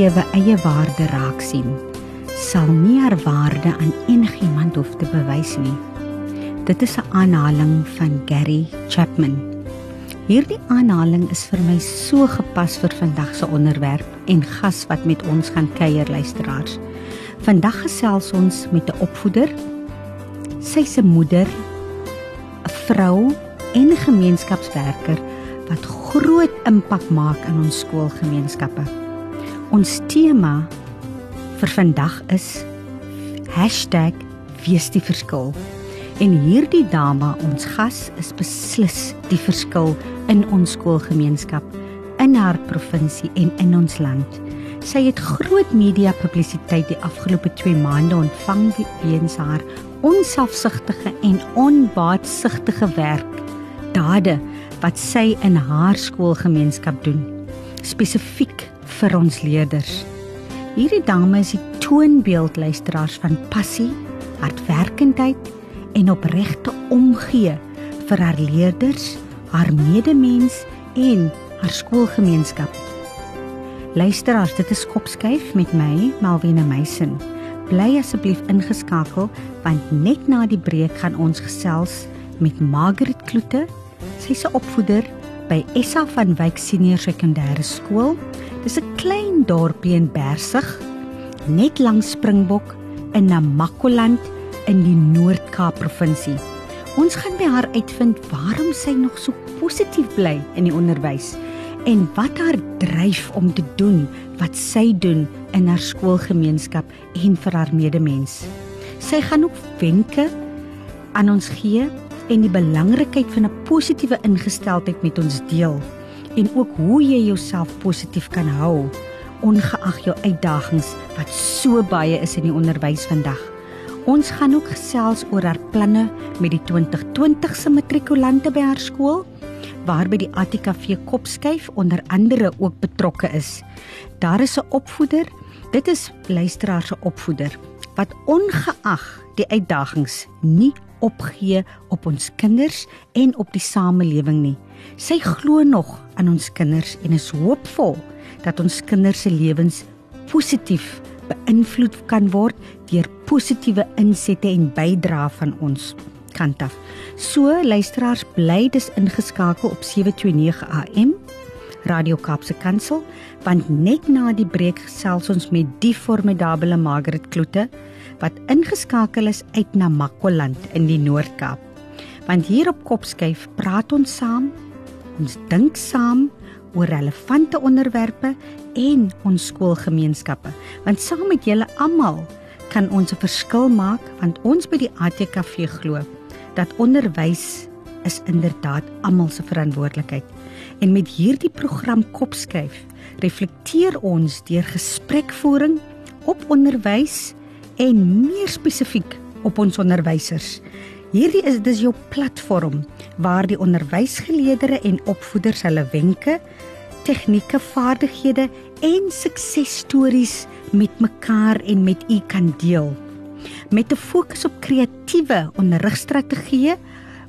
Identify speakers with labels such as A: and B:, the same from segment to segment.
A: Godgegewe eie waarde raak sien, sal nie haar waarde aan enigiemand hoef te bewys nie. Dit is 'n aanhaling van Gary Chapman. Hierdie aanhaling is vir my so gepas vir vandag se onderwerp en gas wat met ons gaan kuier luisteraars. Vandag gesels ons met 'n opvoeder. Sy's 'n moeder, 'n vrou en 'n gemeenskapswerker wat groot impak maak in ons skoolgemeenskappe. Ons tema vir vandag is #weesdieverskil. En hierdie dame, ons gas, is beslis die verskil in ons skoolgemeenskap, in haar provinsie en in ons land. Sy het groot media publisiteit die afgelope 2 maande ontvang weens haar onselfsugtige en onbaatsigtige werk. Dade wat sy in haar skoolgemeenskap doen, spesifiek vir ons leerders. Hierdie dame is die toonbeeld luisteraars van passie, hardwerkendheid en opregte omgee vir haar leerders, haar medemens en haar skoolgemeenskap. Luisteraars, dit is Kopskyf met my, Malwena Meisen. Bly asseblief ingeskakel want net na die breek gaan ons gesels met Margaret Kloete. Sy's 'n opvoeder by Essa van Wyk Senior Sekondêre Skool. Dis 'n klein dorpie in Bersig, net langs Springbok in Namakoland in die Noord-Kaap provinsie. Ons gaan by haar uitvind waarom sy nog so positief bly in die onderwys en wat haar dryf om te doen wat sy doen in haar skoolgemeenskap en vir haar medemens. Sy gaan ook wenke aan ons gee en die belangrikheid van 'n positiewe ingesteldheid met ons deel en ook hoe jy jouself positief kan hou ongeag jou uitdagings wat so baie is in die onderwys vandag. Ons gaan ook gesels oor haar planne met die 2020 se matrikulante by haar skool waarby die ATKV Kopskyf onder andere ook betrokke is. Daar is 'n opvoeder, dit is luisteraar se opvoeder wat ongeag die uitdagings nie opgee op ons kinders en op die samelewing nie. Sy glo nog aan ons kinders en is hoopvol dat ons kinders se lewens positief beïnvloed kan word deur positiewe insette en bydrae van ons kant af. So luisteraars bly dis ingeskakel op 729 AM Radio Kaapse Kansel want net na die breek gesels ons met die formidable Margaret Kloete wat ingeskakel is uit Namakoland in die Noord-Kaap. Want hier op Kopskyf praat ons saam, ons dink saam oor relevante onderwerpe en ons skoolgemeenskappe. Want saam met julle almal kan ons 'n verskil maak want ons by die ATKV glo dat onderwys is inderdaad almal se verantwoordelikheid. En met hierdie program Kopskyf reflekteer ons deur gesprekvoering op onderwys en meer spesifiek op ons onderwysers. Hierdie is dis jou platform waar die onderwysgeleerders en opvoeders hulle wenke, tegnieke, vaardighede en suksesstories met mekaar en met u kan deel. Met 'n fokus op kreatiewe onderrigstrategieë,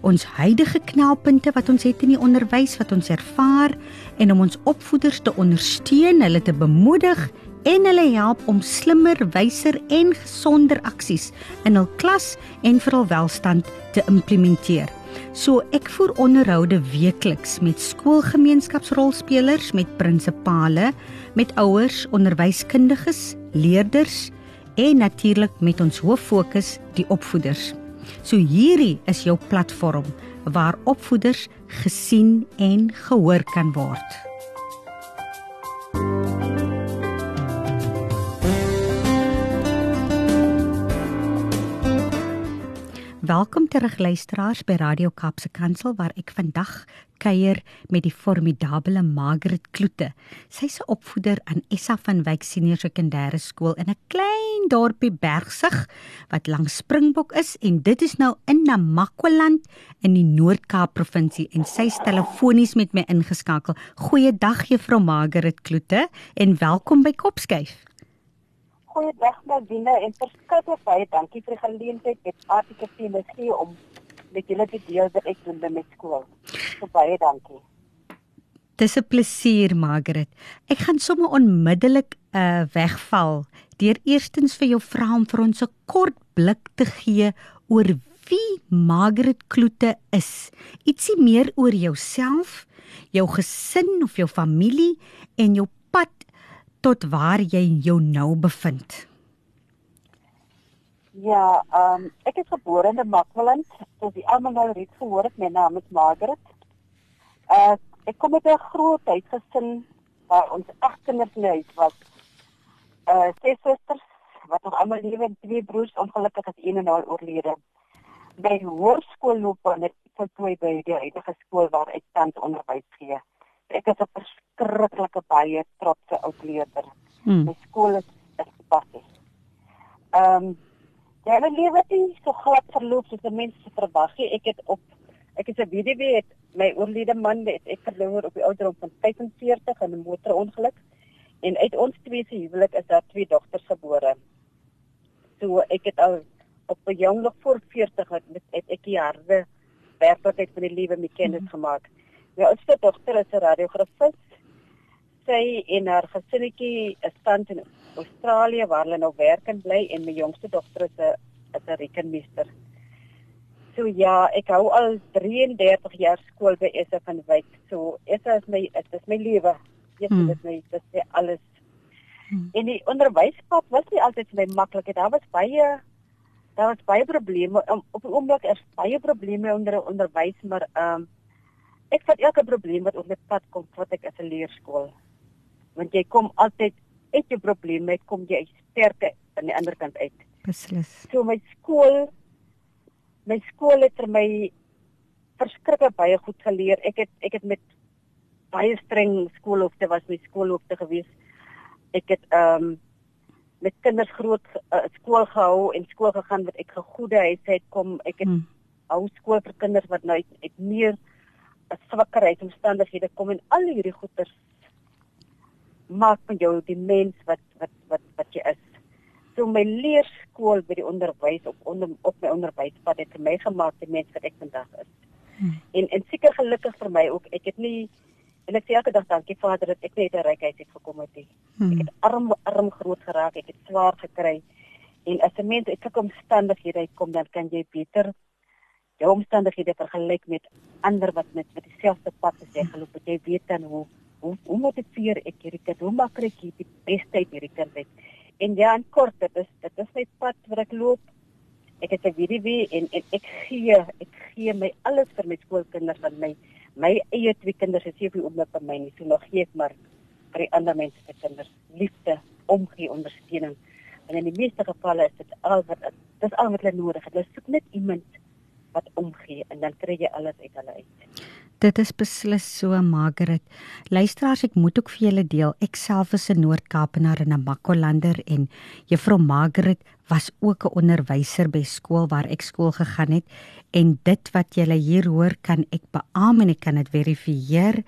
A: ons huidige knelpunte wat ons het in die onderwys wat ons ervaar en om ons opvoeders te ondersteun, hulle te bemoedig en hulle help om slimmer, wyser en gesonder aksies in hul klas en vir hul welstand te implementeer. So ek voer onderhoude weekliks met skoolgemeenskapsrolspelers, met prinsipale, met ouers, onderwyskundiges, leerders en natuurlik met ons hoof fokus die opvoeders. So hierdie is jou platform waar opvoeders gesien en gehoor kan word. Welkom terug luisteraars by Radio Kapse Kansel waar ek vandag kuier met die formidable Margaret Kloete. Sy's 'n opvoeder aan Essa van Wyk Senior Sekondêre Skool in 'n klein dorpie Bergsig wat langs Springbok is en dit is nou in Namakwaland in die Noord-Kaap provinsie en sy's telefonies met my ingeskakel. Goeiedag juffrou Margaret Kloete en welkom by Kopskyf.
B: Goeiedag Nadine en verskriklik baie dankie vir die geleentheid met Artikel 4 gee om met julle te deel wat ek doen met skool. So baie dankie.
A: Dis 'n plesier, Margaret. Ek gaan sommer onmiddellik uh wegval deur eerstens vir jou vra om vir ons 'n kort blik te gee oor wie Margaret Kloete is. Ietsie meer oor jouself, jou gesin of jou familie en jou tot waar jy jou nou bevind.
B: Ja, ehm um, ek is gebore in Makwaland, soos die almal nou reeds gehoor het, my naam is Margaret. Uh ek kom uit 'n groot huisgesin waar ons agt kinders in huis was. Uh ses susters wat nog almal lewe en twee broers ongelukkig is een en al oorlede. By hoërskoolloopbaan het ek voltooi by die huidige skool waar ek tans onderwys gee. Ek is 'n verskriklike baie trotse ou leerder. Hmm. My skool is fantasties. Ehm um, Ja, my lewe het nie so glad verloop soos mense verwag nie. Ek het op ek is 'n weduwee het my oorlede man het ek verloor op die ouderdom van 45 in 'n motorongeluk. En uit ons twee se huwelik is daar twee dogters gebore. So ek het al op 'n jong nog voor 40 het, het ek jare werklikheid van die lewe mee kennis mm -hmm. gemaak. My oudste dogter is 'n radiograaf. Sy en haar gesinnetjie is tans in Australië waar hulle nou werk en bly en my jongste dogter is 'n is 'n rekenmeester. So ja, ek hou al 33 jaar skool by Essa van Wyk. So Essa is my dit is my lewe. Dit hmm. is my dit is alles. Hmm. En die onderwyspad was nie altyd vir my maklik nie. Daar was baie daar was baie probleme. Op 'n oomblik is baie probleme onder onderwys, maar ehm um, ek vat elke probleem wat op my pad kom, wat ek as 'n leerskool. Want jy kom altyd uit jou probleme uit kom jy sterker aan die ander kant uit.
A: Beslis.
B: So my skool my skool het vir my verskriklik baie goed geleer. Ek het ek het met baie streng skoolhoofde was my skoolhoofde gewees. Ek het ehm um, met kinders groot uh, skool gehou en skool gegaan wat ek gegoede huis het kom. Ek het hmm. hou skool vir kinders wat nou uit, uit meer swakkerheid omstandighede kom en al hierdie goeters maak van jou die mens wat wat wat wat jy is. So my leerskool by die onderwys op onder op my onderwyspad het vir my gemaak die mens wat ek vandag is. Hmm. En en seker gelukkig vir my ook. Ek het nie en ek sê elke dag dankie Vader dat ek net 'n ryk huis het gekom het. Hmm. Ek het arm arm groot geraak. Ek het swaar gekry. En as 'n mens uit sulke omstandighede uitkom, dan kan jy beter jou omstandighede vergelyk met ander wat met met dieselfde pad as jy geloop het. Jy weet dan hoe hoe hoe motiveer ek hierdie kind? Hoe maak ek die beste uit hierdie kind uit? En ja, in kort, dit is dit is net pad wat ek loop. Ek het 'n weduwee en en ek gee ek gee my alles vir my skoolkinders van my my eie twee kinders is hier op met my nie. So nog gee ek maar vir ander mense se kinders liefde, omgee, ondersteuning. En in die meeste gevalle is dit al wat dit is al wat hulle nodig het. Hulle soek net iemand wat omgee en dan kry jy alles uit hulle uit.
A: Dit is beslis so, Margaret. Luisteraars, ek moet ook vir julle deel. Ek self is 'n Noord-Kaapenaar en 'n Makolander en Juffrou Margaret was ook 'n onderwyser by skool waar ek skool gegaan het en dit wat julle hier hoor kan ek beamoen en ek kan dit verifieer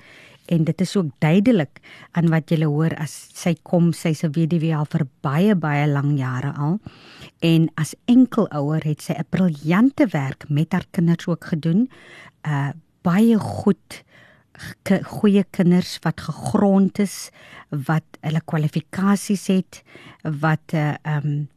A: en dit is ook duidelik aan wat julle hoor as sy kom sy's 'n weduwee al vir baie baie lang jare al en as enkelouer het sy 'n briljante werk met haar kinders ook gedoen. Uh baie goed goeie kinders wat gegrond is, wat hulle kwalifikasies het, wat 'n uh, um,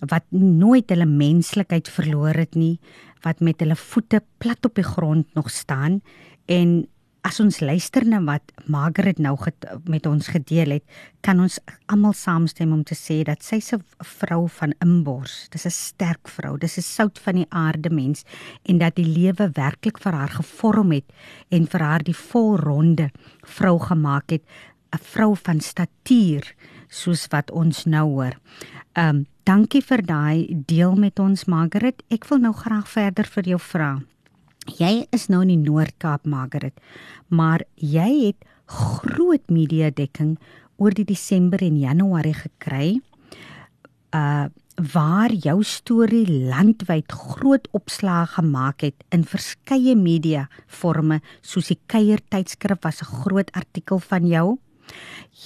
A: wat nooit hulle menslikheid verloor het nie, wat met hulle voete plat op die grond nog staan en as ons luister na wat Margaret nou get, met ons gedeel het, kan ons almal saamstem om te sê dat sy 'n vrou van inbors, dis 'n sterk vrou, dis 'n sout van die aarde mens en dat die lewe werklik vir haar gevorm het en vir haar die volronde vrou gemaak het, 'n vrou van statuur soos wat ons nou hoor. Um dankie vir daai deel met ons Margaret. Ek wil nou graag verder vir jou vra. Jy is nou in die Noord-Kaap, Margaret, maar jy het groot media dekking oor die Desember en Januarie gekry. Uh waar jou storie landwyd groot opslae gemaak het in verskeie media forme soos die Kuier tydskrif was 'n groot artikel van jou.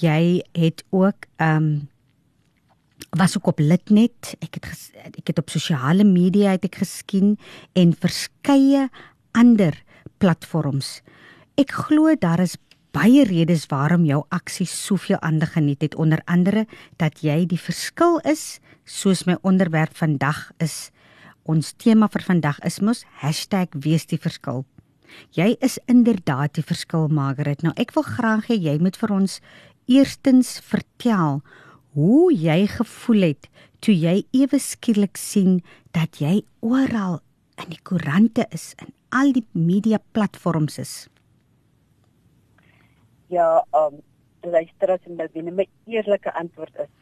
A: Jy het ook ehm um, was ook op Litnet. Ek het ges, ek het op sosiale media het ek geskien en verskeie ander platforms. Ek glo daar is baie redes waarom jou aksie soveel aandag geniet het onder andere dat jy die verskil is soos my onderwerp vandag is. Ons tema vir vandag is mos #wees die verskil. Jy is inderdaad die verskil Margaret. Nou ek wil graag hê jy moet vir ons eerstens vertel hoe jy gevoel het toe jy ewe skielik sien dat jy oral in die koerante is in al die media platforms is
B: ja, um luister as jy binne my eerlike antwoord is.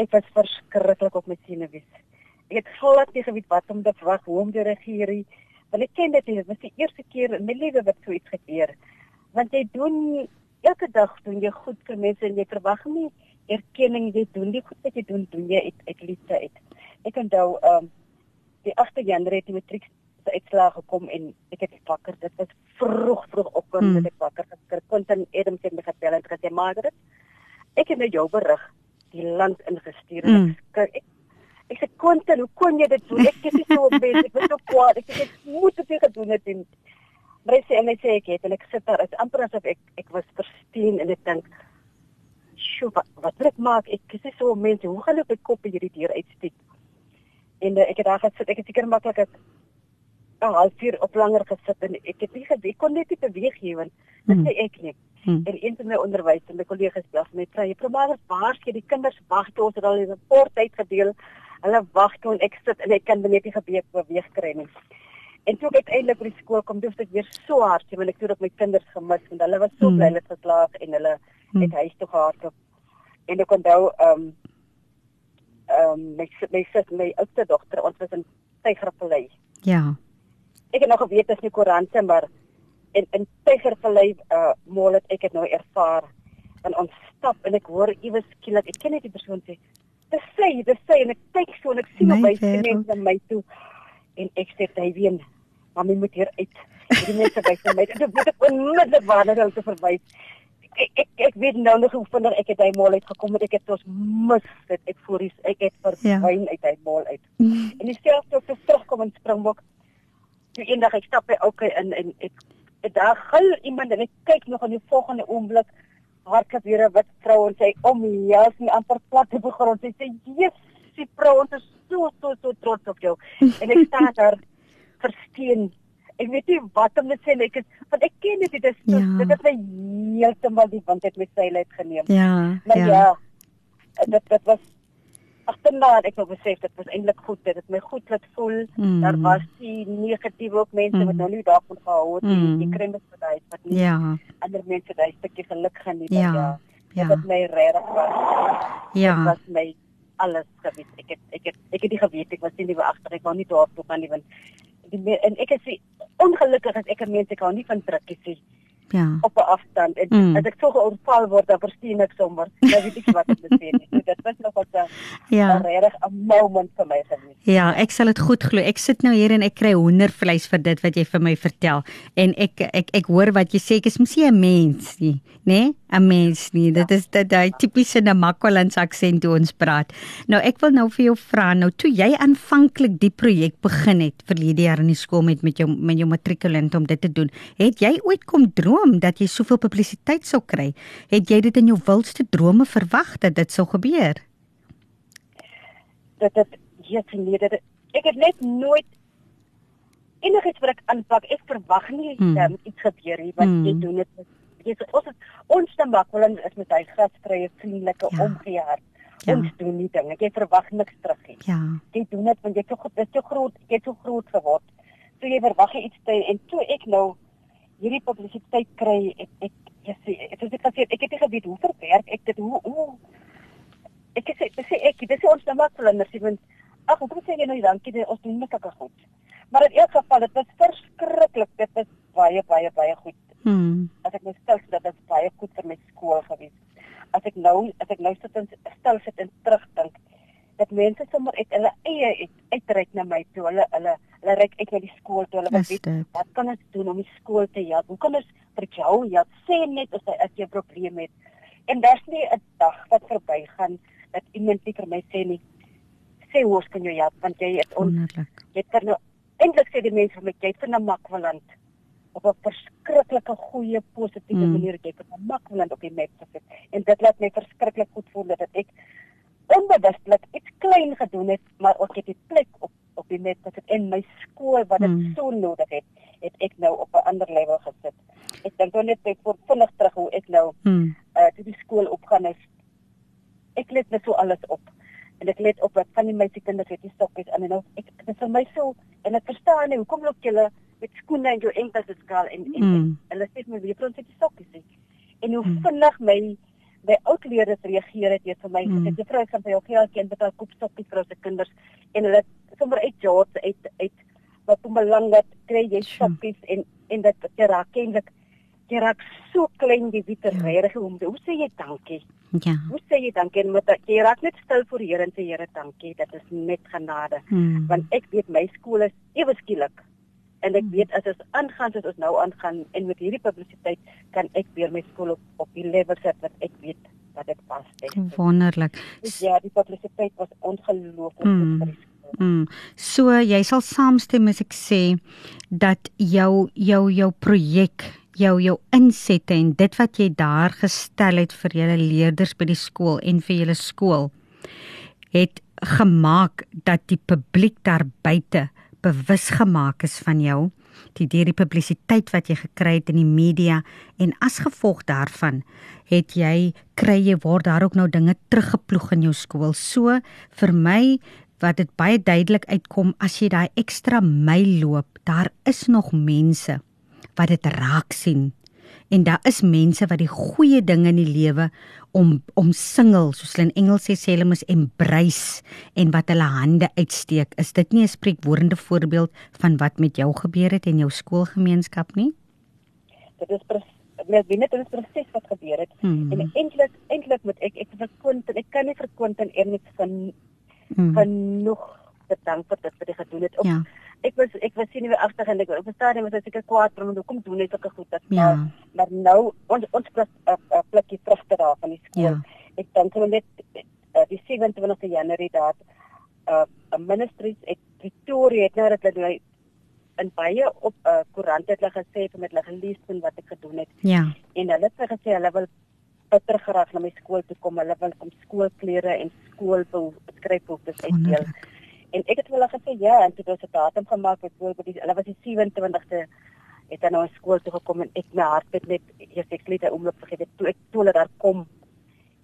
B: Ek was verskriklik op my senuwees. Ek het glad nie geweet wat om te verwag hoe om te regeer nie. Want ek ken dit nie, dit was die eerste keer in my lewe wat so iets gebeur. Want jy doen elke dag doen jy goed vir mense en jy verwag nie erkenning jy doen die goed wat jy doen doen jy uit uit liefde uit. Ek onthou um die 8 Januarie het die matriek se uitslae gekom en ek het wakker. Dit was vroeg vroeg op en hmm. ek wakker geskrik. Quentin Adams het my gebel en gesê Margaret, ek het nou jou berig die land ingestuur. Hmm. Ek, ek ek sê Quentin, hoe kon jy dit doen? Ek is so besig, ek was so kwaad. Ek sê moet dit gedoen het en Maar sy en sy ek het en ek sit daar is amper asof ek ek was versteen en ek dink sjoe wat wat moet ek maak ek is so mense hoe gaan ek my kop hierdie deur uitsteek en uh, ek het daar gesit ek het seker maklik 'n halfuur op langer gesit en ek het nie geweet kon net nie beweeg hier want dit hmm. sê ek nie. Hmm. En een van my onderwysende kollegas sê my sê jy probeer waar skien die kinders wag tot ons het al 'n rapport uitgedeel. Hulle wag toe ek sit en ek kan net nie gebeur beweeg kry nie. En toe ek uiteindelik by die skool kom, dis ek weer so hard, want ek het ook my kinders gemis en hulle was so hmm. bly hulle geslaag en hulle hmm. het huis toe gehardloop. En ek onthou ehm um, ehm um, my my sis, my oudste dogter, ons was in Tygervallei.
A: Ja.
B: Ek het nog geweet dit is nie koerante maar in in Tygervallei uh mol het ek het nou ervaar. En ons stap en ek hoor iewes skielik ek ken net die persoon sê dis sê dis sê en ek kyk so en ek sien op my sien en my toe. En ek sê hy wien maar my moet hier uit. Die mense by my dit moet ek onmiddellik waarna hulle te verwys ek, ek ek weet nou nog hoe vinnig ek het hy mol uit gekom het ek het ons mis dit ek voor ek het verwyn ja. uit hy mol uit mm. en dis selfs toe terugkom in Springbok toe eendag ek stap by okay in en ek, ek daar gil iemand en ek kyk nog in die volgende oomblik hardloop weer 'n wit vrou en sy om ja, sy amper plat op die grond. Sy sê: "Jesus, die vrou ons is so so so trots op jou." En ek staan daar versteen. Ek weet nie wat om te sê nie. Ek is want ek ken dit dit is ja. dit het my heeltemal die wind uit my seile uitgeneem.
A: Ja.
B: Maar ja. ja dit dit was agterna het ek nou besef dit was eintlik goed dit het my goed laat voel mm. daar was die negatiewe ook mense mm. wat nou nie daarvan gehou het mm. die kremmes wat hy wat nie
A: ja
B: ander mense daai stukkie geluk geniet ja ja, ja. dit my regtig was ja dit was my alles geweet ek het ek het ek het nie geweet ek was nie liewe agter ek wou nie daar toe gaan nie want en ek is ongelukkig as ek 'n mens ek hou nie van drukkies nie
A: ja.
B: op 'n afstand. En mm. as ek so geoorval word, dan verstaan ek sommer. Nou weet ek wat ek moet sê. So dit was nog wat 'n ja. regtig 'n moment vir my gewees.
A: Ja, ek sal dit goed glo. Ek sit nou hier en ek kry hoendervleis vir dit wat jy vir my vertel. En ek ek ek hoor wat jy sê, ek is mos nie 'n mens nie, né? Nee? 'n Mens nie. Dit is dit daai tipiese Namakwalandse aksent toe ons praat. Nou ek wil nou vir jou vra, nou toe jy aanvanklik die projek begin het verlede jaar in die skool met met jou met jou matrikulant om dit te doen, het jy ooit kom droom droom dat jy soveel publisiteit sou kry? Het jy dit in jou wildste drome verwag dat dit sou gebeur?
B: Dat dit hier nee, dit ek het net nooit enigiets wat ek aanpak, ek verwag nie hmm. um, iets gebeur nie wat hmm. jy doen dit jy sê ons ons te maak wil is met hy gasvrye vriendelike ja. omgee hart. Ja. Ons doen nie dinge. Jy verwag niks terug nie.
A: Ja.
B: Jy doen dit want jy het so dit so groot, jy het so groot geword. So jy verwag iets te en toe ek nou hierdie publisiteit kry ek ek jy dit is ek gesê ek het nie geweet hoe verwerk ek dit hoe hoe ek sê ek sê ek dis ons nou maar vlinders want ag hoe kom sê jy nou dankie ons doen net ek goed Maar in elk geval dit was verskriklik. Dit was baie baie baie goed.
A: Hmm.
B: As ek nou stil sit, dit is baie goed vir my skool gewees. As ek nou as ek nou sit en stil sit en terugdink, dat mense sommer uit hulle eie uit, uitreik na my toe. Hulle hulle hulle reik uit na die skool toe. Hulle wil weet wat kan ons doen om die skool te help? Hoe kan ons vir jou help? Sê net as jy as jy 'n probleem het. En daar's nie 'n dag wat verbygaan dat iemand nie vir my sê nie. Sê hoe ons kan jou help want jy het ons jy kan nou eintlik sê die mense vir my jy het van 'n makwaland op 'n verskriklike goeie positiewe
A: Mm.
B: manier jy het 'n makwaland op die map gesit en dit laat my verskriklik goed voel dat ek onbewustelik iets klein gedoen het maar ook het die plek op op die net gesit en my skool wat dit
A: Mm.
B: so nodig het het ek nou op 'n ander level gesit. Ek dink nou net ek word vinnig terug hoe ek nou
A: Hmm.
B: uh toe die skool opgaan is ek let net so alles op en ek let op wat van die meisiekinders het die stokkies aan en nou ek dit is vir my so en ek verstaan nie hoekom loop julle met skoene en jou enkels het skaal en en,
A: Mm.
B: en hulle sê my wie ons het die stokkies nie en hoe
A: Mm.
B: vinnig my my oudleerders reageer het jy vir my
A: Mm.
B: gesê juffrou ek gaan vir jou geld gee betaal koop stokkies vir ons kinders en hulle sommer uit jobs uit uit wat hom belang dat kry jy stokkies en en dat jy raak kenlik jy raak so klein die witte
A: Ja.
B: regtig hoe hoe sê jy dankie
A: Ja.
B: Hoe sê jy dankie en met dat jy raak net stil voor die Here en sê Here dankie, dit is net genade.
A: Hmm.
B: Want ek weet my skool is ewe skielik. En ek
A: Hmm.
B: weet as ons aangaan soos ons nou aangaan en met hierdie publisiteit kan ek weer my skool op op die level sit wat ek weet dat dit pas. Ek.
A: Wonderlik.
B: Dus ja, die publisiteit was ongelooflik
A: Mm.
B: vir die skool.
A: Mm. So jy sal saamstem as ek sê dat jou jou jou projek, jou jou insette en dit wat jy daar gestel het vir julle leerders by die skool en vir julle skool het gemaak dat die publiek daar buite bewus gemaak is van jou die deur die publisiteit wat jy gekry het in die media en as gevolg daarvan het jy kry jy word daar ook nou dinge teruggeploeg in jou skool. So vir my wat dit baie duidelik uitkom as jy daai ekstra myl loop, daar is nog mense wat dit raak sien. En daar is mense wat die goeie dinge in die lewe om omsingel, soos hulle in Engels sê, sê hulle mos embrace en wat hulle hande uitsteek. Is dit nie 'n spreekwoordende voorbeeld van wat met jou gebeur het en jou skoolgemeenskap nie?
B: Dit is presies net dit is presies wat gebeur het.
A: Hmm.
B: En eintlik eintlik moet ek ek Quentin, ek kan nie vir Quentin eerlik van
A: Hmm.
B: genoeg bedank vir dit wat hy gedoen het. Ook
A: Ja.
B: ek was ek was sien nie weer agter en ek op 'n stadium was ek seker kwaad want hoekom doen hy sulke goed dat
A: Ja.
B: maar, maar nou ons ons plek 'n plekkie terug te daar van die skool.
A: Ja.
B: Ek dink hulle net uh, die 27 Januarie daar 'n uh, ministries het Pretoria het nou dat hulle in baie op 'n uh, koerant het hulle gesê het met hulle gelees van wat ek gedoen het
A: Ja.
B: en hulle het vir gesê hulle wil bitter graag na my skool toe kom. Hulle wil kom skoolklere en skoolskryfboeke uitdeel.
A: Wonderlik.
B: En ek het hulle gesê ja, en toe het ons 'n datum gemaak met byvoorbeeld die hulle was die 27ste het dan nou skool toe gekom en ek my hart het net eers ek net 'n oomblik vergeet toe ek toe hulle daar kom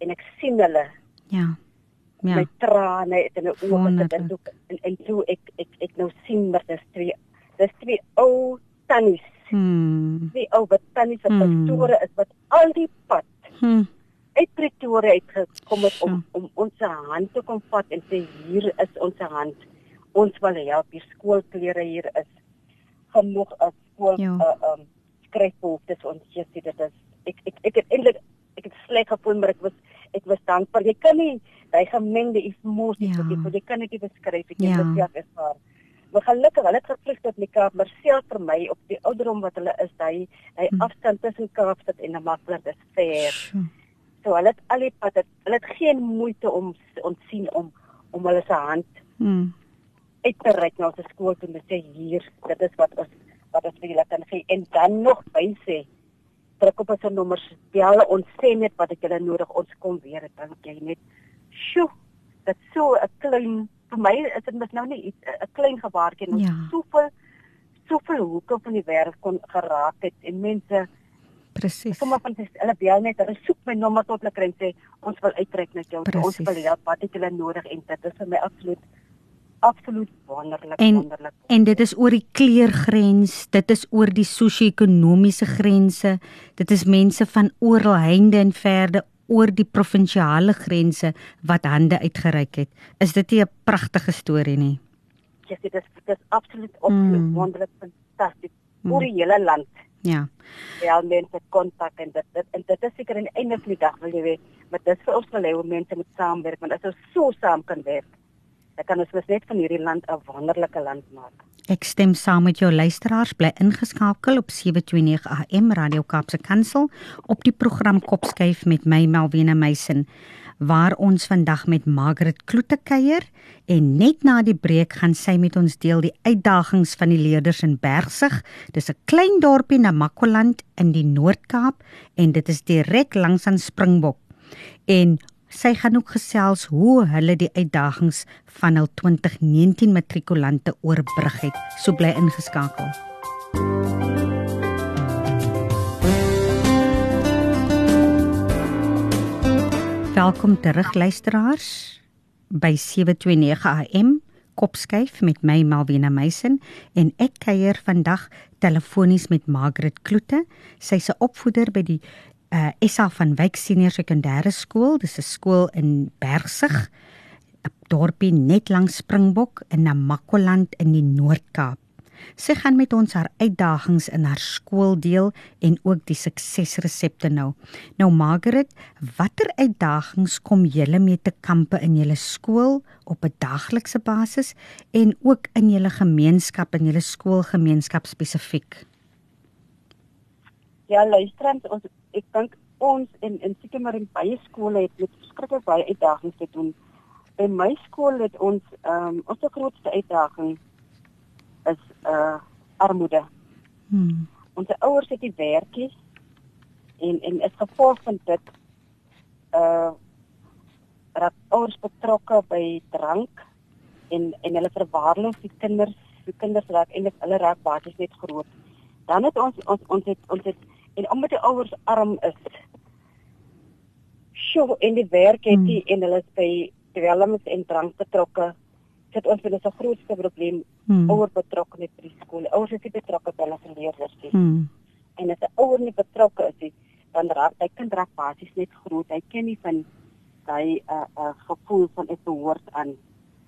B: en ek sien hulle
A: Ja.
B: ja. My trane het in my oë
A: Wonderlik.
B: gesit en toe en, en toe ek ek ek nou sien dat dis twee dis twee ou tannies
A: Hmm.
B: twee ou wat tannies wat
A: Hmm.
B: pastore is wat al die pad
A: Hmm.
B: Uit Pretoria uitgekom het om
A: Sjoe.
B: om ons hand te kom vat en sê hier is ons hand. Ons wil help. Die skoolklere hier is genoeg as skool
A: Ja.
B: uh, um skryfbehoeftes ons hier sien dit is ek ek ek het eintlik ek het sleg gevoel maar ek was ek was dankbaar. Jy kan nie daai gemengde emosies
A: Ja.
B: wat jy jy kan dit nie beskryf ek
A: Ja.
B: het dit self ervaar. Maar gelukkig, hulle het gevlug tot mekaar, maar self vir my op die ouderdom wat hulle is, daai daai
A: Hm.
B: afstand tussen Kaapstad en Namakwa is ver.
A: Sjoe.
B: So hulle het al die pad, het- hulle het geen moeite om ontsien om om hulle se hand
A: Hmm.
B: uit te reik na ons skool toe en te sê hier, dit is wat ons wat ons vir julle kan gee en dan nog by sê druk op ons nommers, bel ons sê net wat ek julle nodig, ons kom weer, dan jy net sjoe, dit so 'n klein vir my is dit mis nou nie iets 'n klein gebaartjie en ons
A: Ja.
B: soveel soveel hoeke van die wêreld kon geraak het en mense
A: Presies.
B: Sommige van die hulle bel net, hulle soek my nommer tot hulle kry en sê ons wil uittrek met jou, so ons wil help, wat het julle nodig en dit is vir my absoluut absoluut wonderlik
A: En-
B: wonderlik.
A: En dit is oor die kleurgrens, dit is oor die sosio-ekonomiese grense. Dit is mense van oral heinde en verde oor die provinsiale grense wat hande uitgereik het. Is dit nie 'n pragtige storie nie?
B: jy sê dit is dit is absoluut absoluut
A: Mm.
B: wonderlik fantasties
A: Mm.
B: oor die hele land.
A: Ja.
B: Ja, mense kontak en dit, dit en dit is seker aan die einde van die dag wil jy weet, maar dit is vir ons wil hê hoe mense moet saamwerk, want as ons so saam kan werk, dan kan ons mos net van hierdie land 'n wonderlike land maak.
A: Ek stem saam met jou luisteraars bly ingeskakel op 729 AM Radio Kaapse Kansel op die program Kopskuif met my Melvina Meisen waar ons vandag met Margaret Kloete kuier en net na die breek gaan sy met ons deel die uitdagings van die leerders in Bergsig. Dis 'n klein dorpie na Makwaland in die Noord-Kaap en dit is direk langs aan Springbok. En sy gaan ook gesels hoe hulle die uitdagings van hul 2019 matrikulante oorbrug het. So bly ingeskakel. Welkom terug luisteraars by 729 AM Kopskyf met my Malvina Meisen en ek kuier vandag telefonies met Margaret Kloete. Sy's 'n opvoeder by die uh, SA van Wyk Senior Sekondêre Skool. Dis 'n skool in Bergsig, 'n dorpie net langs Springbok in Namakoland in die Noord-Kaap. Sy gaan met ons haar uitdagings in haar skool deel en ook die suksesresepte nou. Nou Margaret, watter uitdagings kom julle mee te kampe in julle skool op 'n daaglikse basis en ook in julle gemeenskap en julle skoolgemeenskap spesifiek?
B: Ja, luisterend, ons ek dink ons en en seker maar in baie skole het met verskriklik baie uitdagings te doen. By my skool het ons ehm um, ons grootste uitdaging is uh armoede.
A: Hmm.
B: Ons ouers het nie werkies en en is gevolg van dit uh raak ouers betrokke by drank en en hulle verwaarloos die kinders. Die kinders raak eintlik hulle raak basies net groot. Dan het ons ons ons het ons het en omdat die ouers arm is. Sjoe, en die werk het
A: Hmm.
B: nie en hulle is by dwelms en drank betrokke. Dit ons is 'n grootste probleem
A: Hmm.
B: ouer betrokkenheid by die skool. Ouers is nie betrokke by hulle leerders nie.
A: Hmm.
B: En as 'n ouer nie betrokke is nie, dan raak hy kind raak basies net groot. Hy ken nie van hy 'n uh, uh, gevoel van ek behoort aan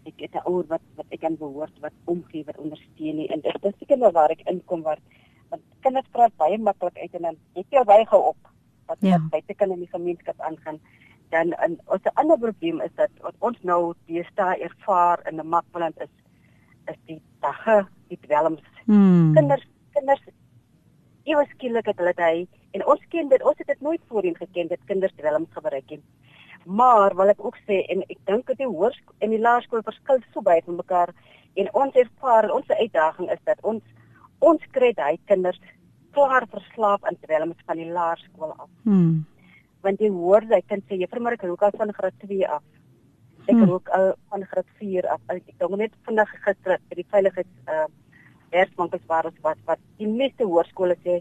B: ek het 'n ouer wat wat ek aan behoort wat omgee wat ondersteun nie. En dit is seker nou waar ek inkom waar want kinders praat baie maklik uit en dan het jy al baie gou op wat
A: Ja.
B: buite kan in die gemeenskap aangaan. Dan en ons 'n ander probleem is dat wat ons nou deesdae ervaar in 'n Makwaland is is die dagge, die dwelms
A: Hmm.
B: kinders kinders ewe skielik het hulle dit en ons ken dit ons het dit nooit voorheen geken dat kinders dwelms gebruik het maar wil ek ook sê en ek dink dat die hoërskool en die laerskool verskil so baie van mekaar en ons ervaar ons uitdaging is dat ons ons kry daai kinders klaar verslaaf aan dwelms van die laerskool af
A: Hmm.
B: Want jy hoor hy kind sê juffrou maar ek rook al van graad 2 af. Ek
A: Hmm.
B: rook al van graad 4 af. Ek dink net vandag gister by die veiligheids uh werkswinkels waar ons wat wat die meeste hoërskole sê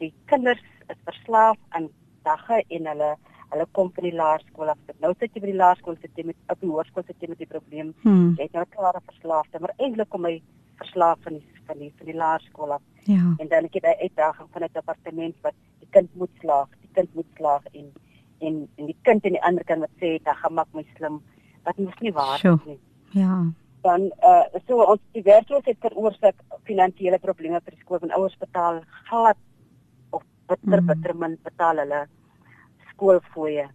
B: die kinders is verslaaf aan dagga en hulle hulle kom van die laerskool af. Nou sit jy by die laerskool sit jy met op die hoërskool sit jy met die probleem.
A: Hmm.
B: Jy het nou klare verslaafde, maar eintlik kom hy verslaaf van die van die van die laerskool af.
A: Ja.
B: En dan het jy daai uitdaging van 'n departement wat die kind moet slaag, die kind moet slaag en en en die kind aan die ander kant wat sê dat gemaak my slim wat mos nie waar is nie.
A: Ja.
B: Dan uh so ons die werkloosheid veroorsaak finansiële probleme vir die skool want ouers betaal glad of bitter
A: Mm.
B: bitter min betaal hulle skoolfooie.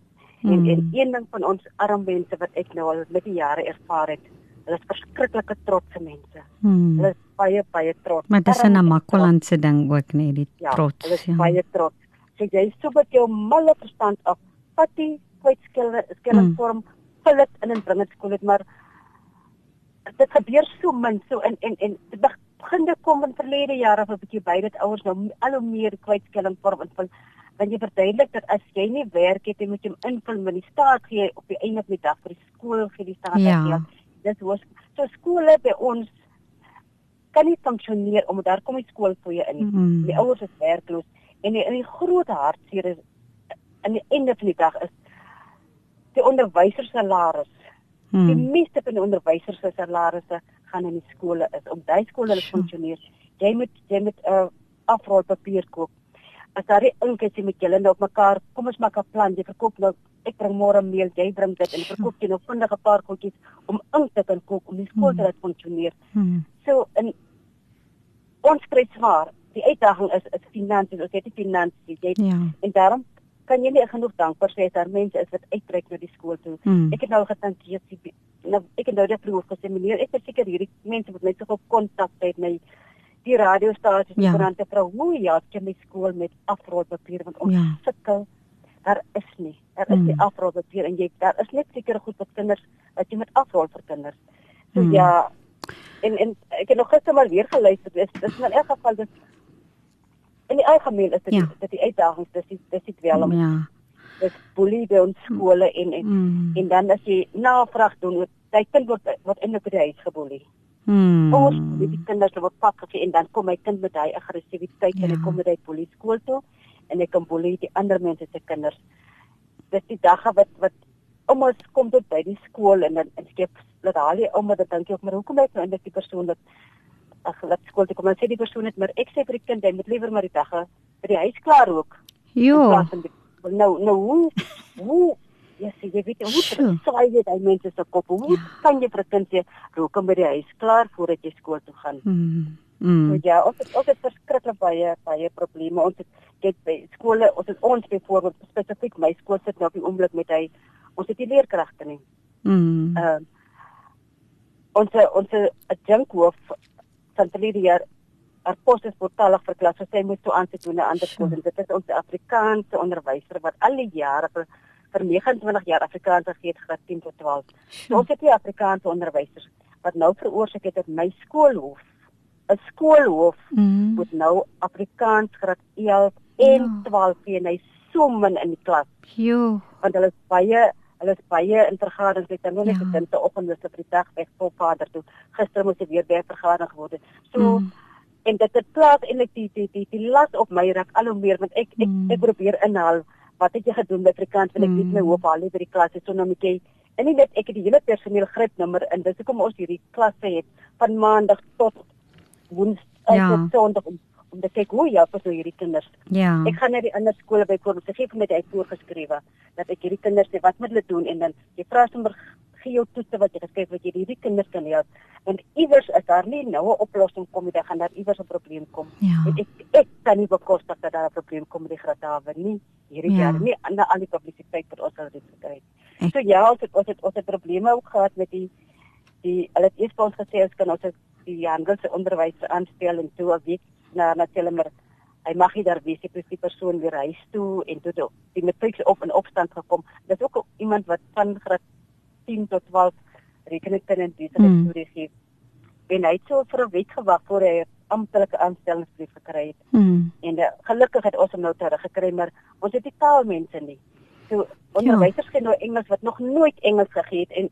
B: En
A: Mm.
B: en een ding van ons arm mense wat ek nou al met die jare ervaar het, hulle is verskriklike trotse mense.
A: Hmm.
B: Hulle is baie baie trots.
A: Maar dis 'n
B: Arm en trots.
A: Namakwaland se ding ook nee, die
B: Ja, hulle
A: trots.
B: is
A: Ja.
B: baie trots. So jy so met jou malle verstand af, vat die kwytskille skilling
A: Mm.
B: vorm, vul dit in en bring dit skool het, maar dit gebeur so min so in en en dit begin te kom in verlede jare of 'n bietjie by dit ouers nou al hoe meer kwytskilling vorm invul. Want jy verduidelik dat as jy nie werk het, jy moet hom invul met die staat gee op die einde van die dag vir die skool gee die staat
A: Ja.
B: geld. Dis was so skole by ons kan nie funksioneer omdat daar kom nie skool vir jou in.
A: Mm.
B: Die ouers is werkloos en die, en die groot hartseer is aan die einde van die dag is die onderwysers salaris. Die
A: Hmm.
B: meeste van die onderwysers se salarisse gaan in die skole is. Om daai skole
A: Sjoe.
B: funksioneer, jy moet jy moet 'n uh, afrolpapier koop. as daar nie ink is jy met julle nou op mekaar, kom ons maak 'n plan. Jy verkoop nou ek bring môre meel, jy bring dit en verkoop jy nou vinnig 'n paar goedjies om ink te kan koop om die skool te laat funksioneer.
A: Hmm.
B: So in ons kry swaar. Die uitdaging is is finansies. Ons het nie finansies, jy
A: Ja.
B: en daarom kan jy nie genoeg dankbaar sê as daar mense is wat uittrek na die skool toe.
A: Hmm.
B: Ek het nou getankeer die nou ek het nou net vroeg gesê meneer ek is seker hierdie mense moet net so op kontak hê met die radiostasies
A: Ja.
B: en koerante vra hoe ja ek my skool met afrolpapier want ons
A: Ja.
B: sukkel daar is nie daar is nie
A: Hmm.
B: afrolpapier en jy daar is net sekere goed vir kinders wat jy moet afrol vir kinders. So
A: Hmm.
B: ja en en ek het nog gister maar weer geluister dis dis in elk geval dis in die algemeen is dit
A: Ja.
B: dit die uitdagings dis die- dis dit wel om
A: Ja.
B: dis boelie by ons skole en en
A: Hmm.
B: en dan as jy navraag doen oor jy kind word word eintlik by die huis geboelie.
A: Hmm.
B: Ons boelie die kinders word pak gegee en dan kom my kind met hy aggressiwiteit en
A: Ja.
B: hy kom met hy boelie skool toe en hy kan boelie die ander mense se kinders. Dis die dagga wat wat oumas kom tot by die skool en dan en skep dat al die ouma dat dink jy ook maar hoekom hy nou eintlik die persoon wat ag laat skool toe kom en sê die persoon het maar ek sê vir die kind hy moet liewer maar die dagga by die huis klaar ook. in
A: Jo.
B: die- Nou nou hoe hoe ja sê jy weet hoe swaai jy daai mense se kop hoe
A: Ja.
B: kan jy vir 'n kind sê rook by die huis klaar voordat jy skool toe gaan
A: Hmm.
B: so
A: Hmm.
B: ja ons het ons het verskriklik baie baie probleme ons het kyk by skole ons het ons byvoorbeeld spesifiek my skool sit nou op die oomblik met hy ons het nie leerkragte nie
A: Hmm.
B: ehm ons ons adjunkhoof van verlede jaar haar pos is portalig vir klas so sy moet toe aansit doen 'n ander skool en dit is ons Afrikaanse onderwyser wat al die jare vir vir 29 jaar Afrikaans gegee het graad 10 tot 12. So ons het nie Afrikaanse onderwysers wat nou veroorsaak het dat my skoolhoof 'n skoolhoof
A: Hmm.
B: moet nou Afrikaans graad 11 en
A: Ja.
B: 12 gee en hy so min in die klas
A: Jo.
B: want hulle is baie hulle is baie in vergaderings ek dan nog net
A: Ja.
B: gedink te oggend is op die dag weg vir vader toe gister moes ek weer by 'n vergadering geword het so
A: Hmm.
B: en dit het plaas eintlik die die die die las op my raak al hoe meer want ek ek,
A: Mm.
B: ek probeer inhaal wat het jy gedoen by Afrikaans want ek weet
A: Mm.
B: my hoof al nie by die klas is so nou jy en nie net ek het die hele personeel grypnommer in dis hoekom ons hierdie klasse het van maandag tot woensdag
A: Ja.
B: tot sonderdag om om te kyk hoe ja vir so hierdie kinders
A: Ja.
B: Ek gaan na die ander skole byvoorbeeld, ek gee vir my die voorgeskrewe dat ek hierdie kinders sê wat moet hulle doen en dan jy vra sommer gee jou toetse wat jy geskryf wat jy hierdie kinders kan help. Want iewers is daar nie nou 'n oplossing kom nie, dan gaan daar iewers 'n probleem kom.
A: Ja.
B: En ek ek kan nie bekostig dat daar 'n probleem kom met die gradawe nie hierdie
A: Ja.
B: jaar nie ander al die publisiteit wat ons al dit gekry het.
A: Ek-
B: So ja, ons het ons het ons het probleme ook gehad met die die hulle het eers vir ons gesê ons kan ons die Engelse onderwyser aanstel en toe 'n week na na hulle maar hy mag nie daar wees nie, die persoon weer huis toe en toe toe die matriek op in opstand gekom. Dis ook iemand wat van graad 10 tot 12 rekening kan en
A: Hmm.
B: besigheid gee. En hy het so vir 'n week gewag voor hy 'n amptelike aanstellingsbrief gekry het.
A: Hmm.
B: En uh, gelukkig het ons hom nou terug gekry, maar ons het nie taalmense nie. So onderwysers ken nou Engels wat nog nooit Engels gegee het en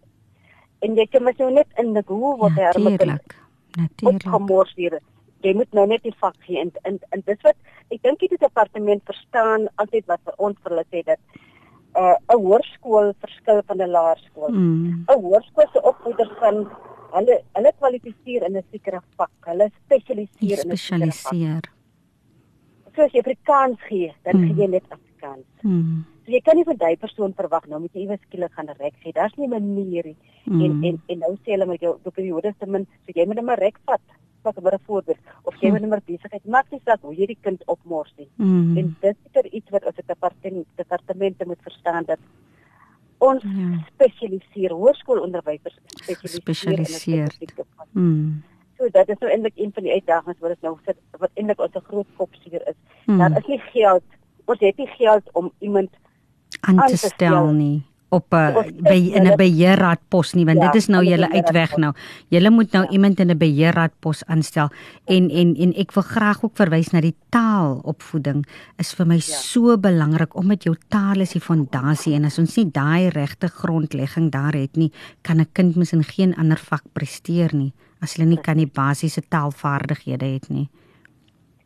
B: en jy kan mos nou net in die hoe wat hy arme kind
A: Natuurlik. Natuurlik.
B: opgemors hier. Jy moet nou net die vak gee en en, en dis wat ek dink die departement verstaan altyd wat vir ons vir hulle sê dat 'n uh, 'n hoërskool verskil van 'n laerskool. 'n Hoërskool se opvoeders van hulle hulle kwalifiseer in 'n sekere vak. Hulle spesialiseer in 'n sekere vak.
A: Spesialiseer.
B: So as jy Afrikaans gee, dan
A: Hmm.
B: gee jy net Afrikaans.
A: Hmm.
B: So jy kan nie van daai persoon verwag nou moet jy iewers skielik gaan rek gee. Daar's nie 'n manier nie.
A: Hmm.
B: En en en nou sê hulle met jou jou periode te min, so jy moet net maar rek vat. Maar 'n voorbeeld of jy
A: Hmm.
B: moet net maar besigheid maak nie saak hoe jy die kind opmors nie.
A: Hmm.
B: En dit is er iets wat ons as 'n departement departemente moet verstaan dat ons
A: Ja.
B: spesialiseer hoërskoolonderwysers spesialiseer.
A: Hmm.
B: So dit is nou eintlik een van die uitdagings wat ons nou sit wat eintlik ons 'n groot kopseer is.
A: Hmm.
B: Daar is nie geld. Ons het nie geld om iemand
A: aan te
B: te
A: stel
B: stel.
A: nie op 'n by in 'n
B: hulle-
A: beheerraadpos nie want
B: Ja,
A: dit is nou julle uitweg nou. Julle moet nou
B: Ja.
A: iemand in 'n beheerraadpos aanstel en en en ek wil graag ook verwys na die taalopvoeding is vir my
B: Ja.
A: so belangrik omdat jou taal is die fondasie en as ons nie daai regte grondlegging daar het nie, kan 'n kind mos in geen ander vak presteer nie as hulle nie kan die basiese taalvaardighede het nie.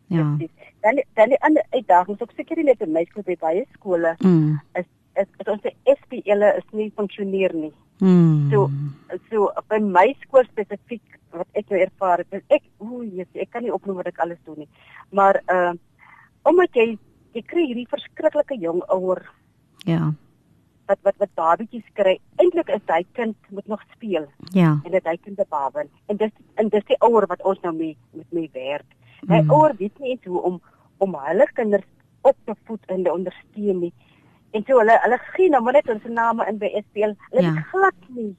A: Ja.
B: Presies. Dan dan die ander uitdagings, ook seker net my skool by baie skole
A: Mm.
B: is is, is ons SPL'e is nie funksioneer nie.
A: Mm.
B: So so by my skool spesifiek wat ek nou ervaar het, ek ooh, yes, ek kan nie opnoem wat ek alles doen nie. Maar uh omdat jy jy kry hierdie verskriklike jong ouer
A: Ja.
B: wat wat wat babatjies kry. Eintlik is hy kind moet nog speel
A: Ja.
B: en dit hy kind te baben. En dis en dis die ouer wat ons nou mee met mee werk. Hy
A: Mm.
B: ouer weet nie hoe om om hulle kinders op te voed en te ondersteun nie. En so hulle hulle gee nou maar net ons name in by SPL. Hulle
A: Ja.
B: glad nie.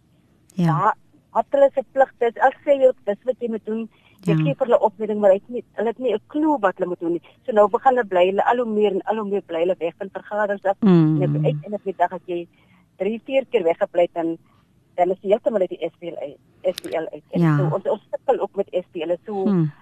A: Ja.
B: Ja, wat hulle se plig is. Al sê jy dis wat jy moet doen. Jy
A: Ja.
B: gee vir hulle opleiding, maar het nie hulle het nie 'n klou wat hulle moet doen nie. So nou begin hulle bly hulle al hoe meer en al hoe meer bly hulle weg van vergaderings af.
A: Mm.
B: En op uit en op die dag as jy 3, 4 keer weggebly het dan dan is jy heeltemal uit die SPL uit. SPL uit. En
A: Ja.
B: so ons ons sukkel ook met SPL. So
A: Hmm.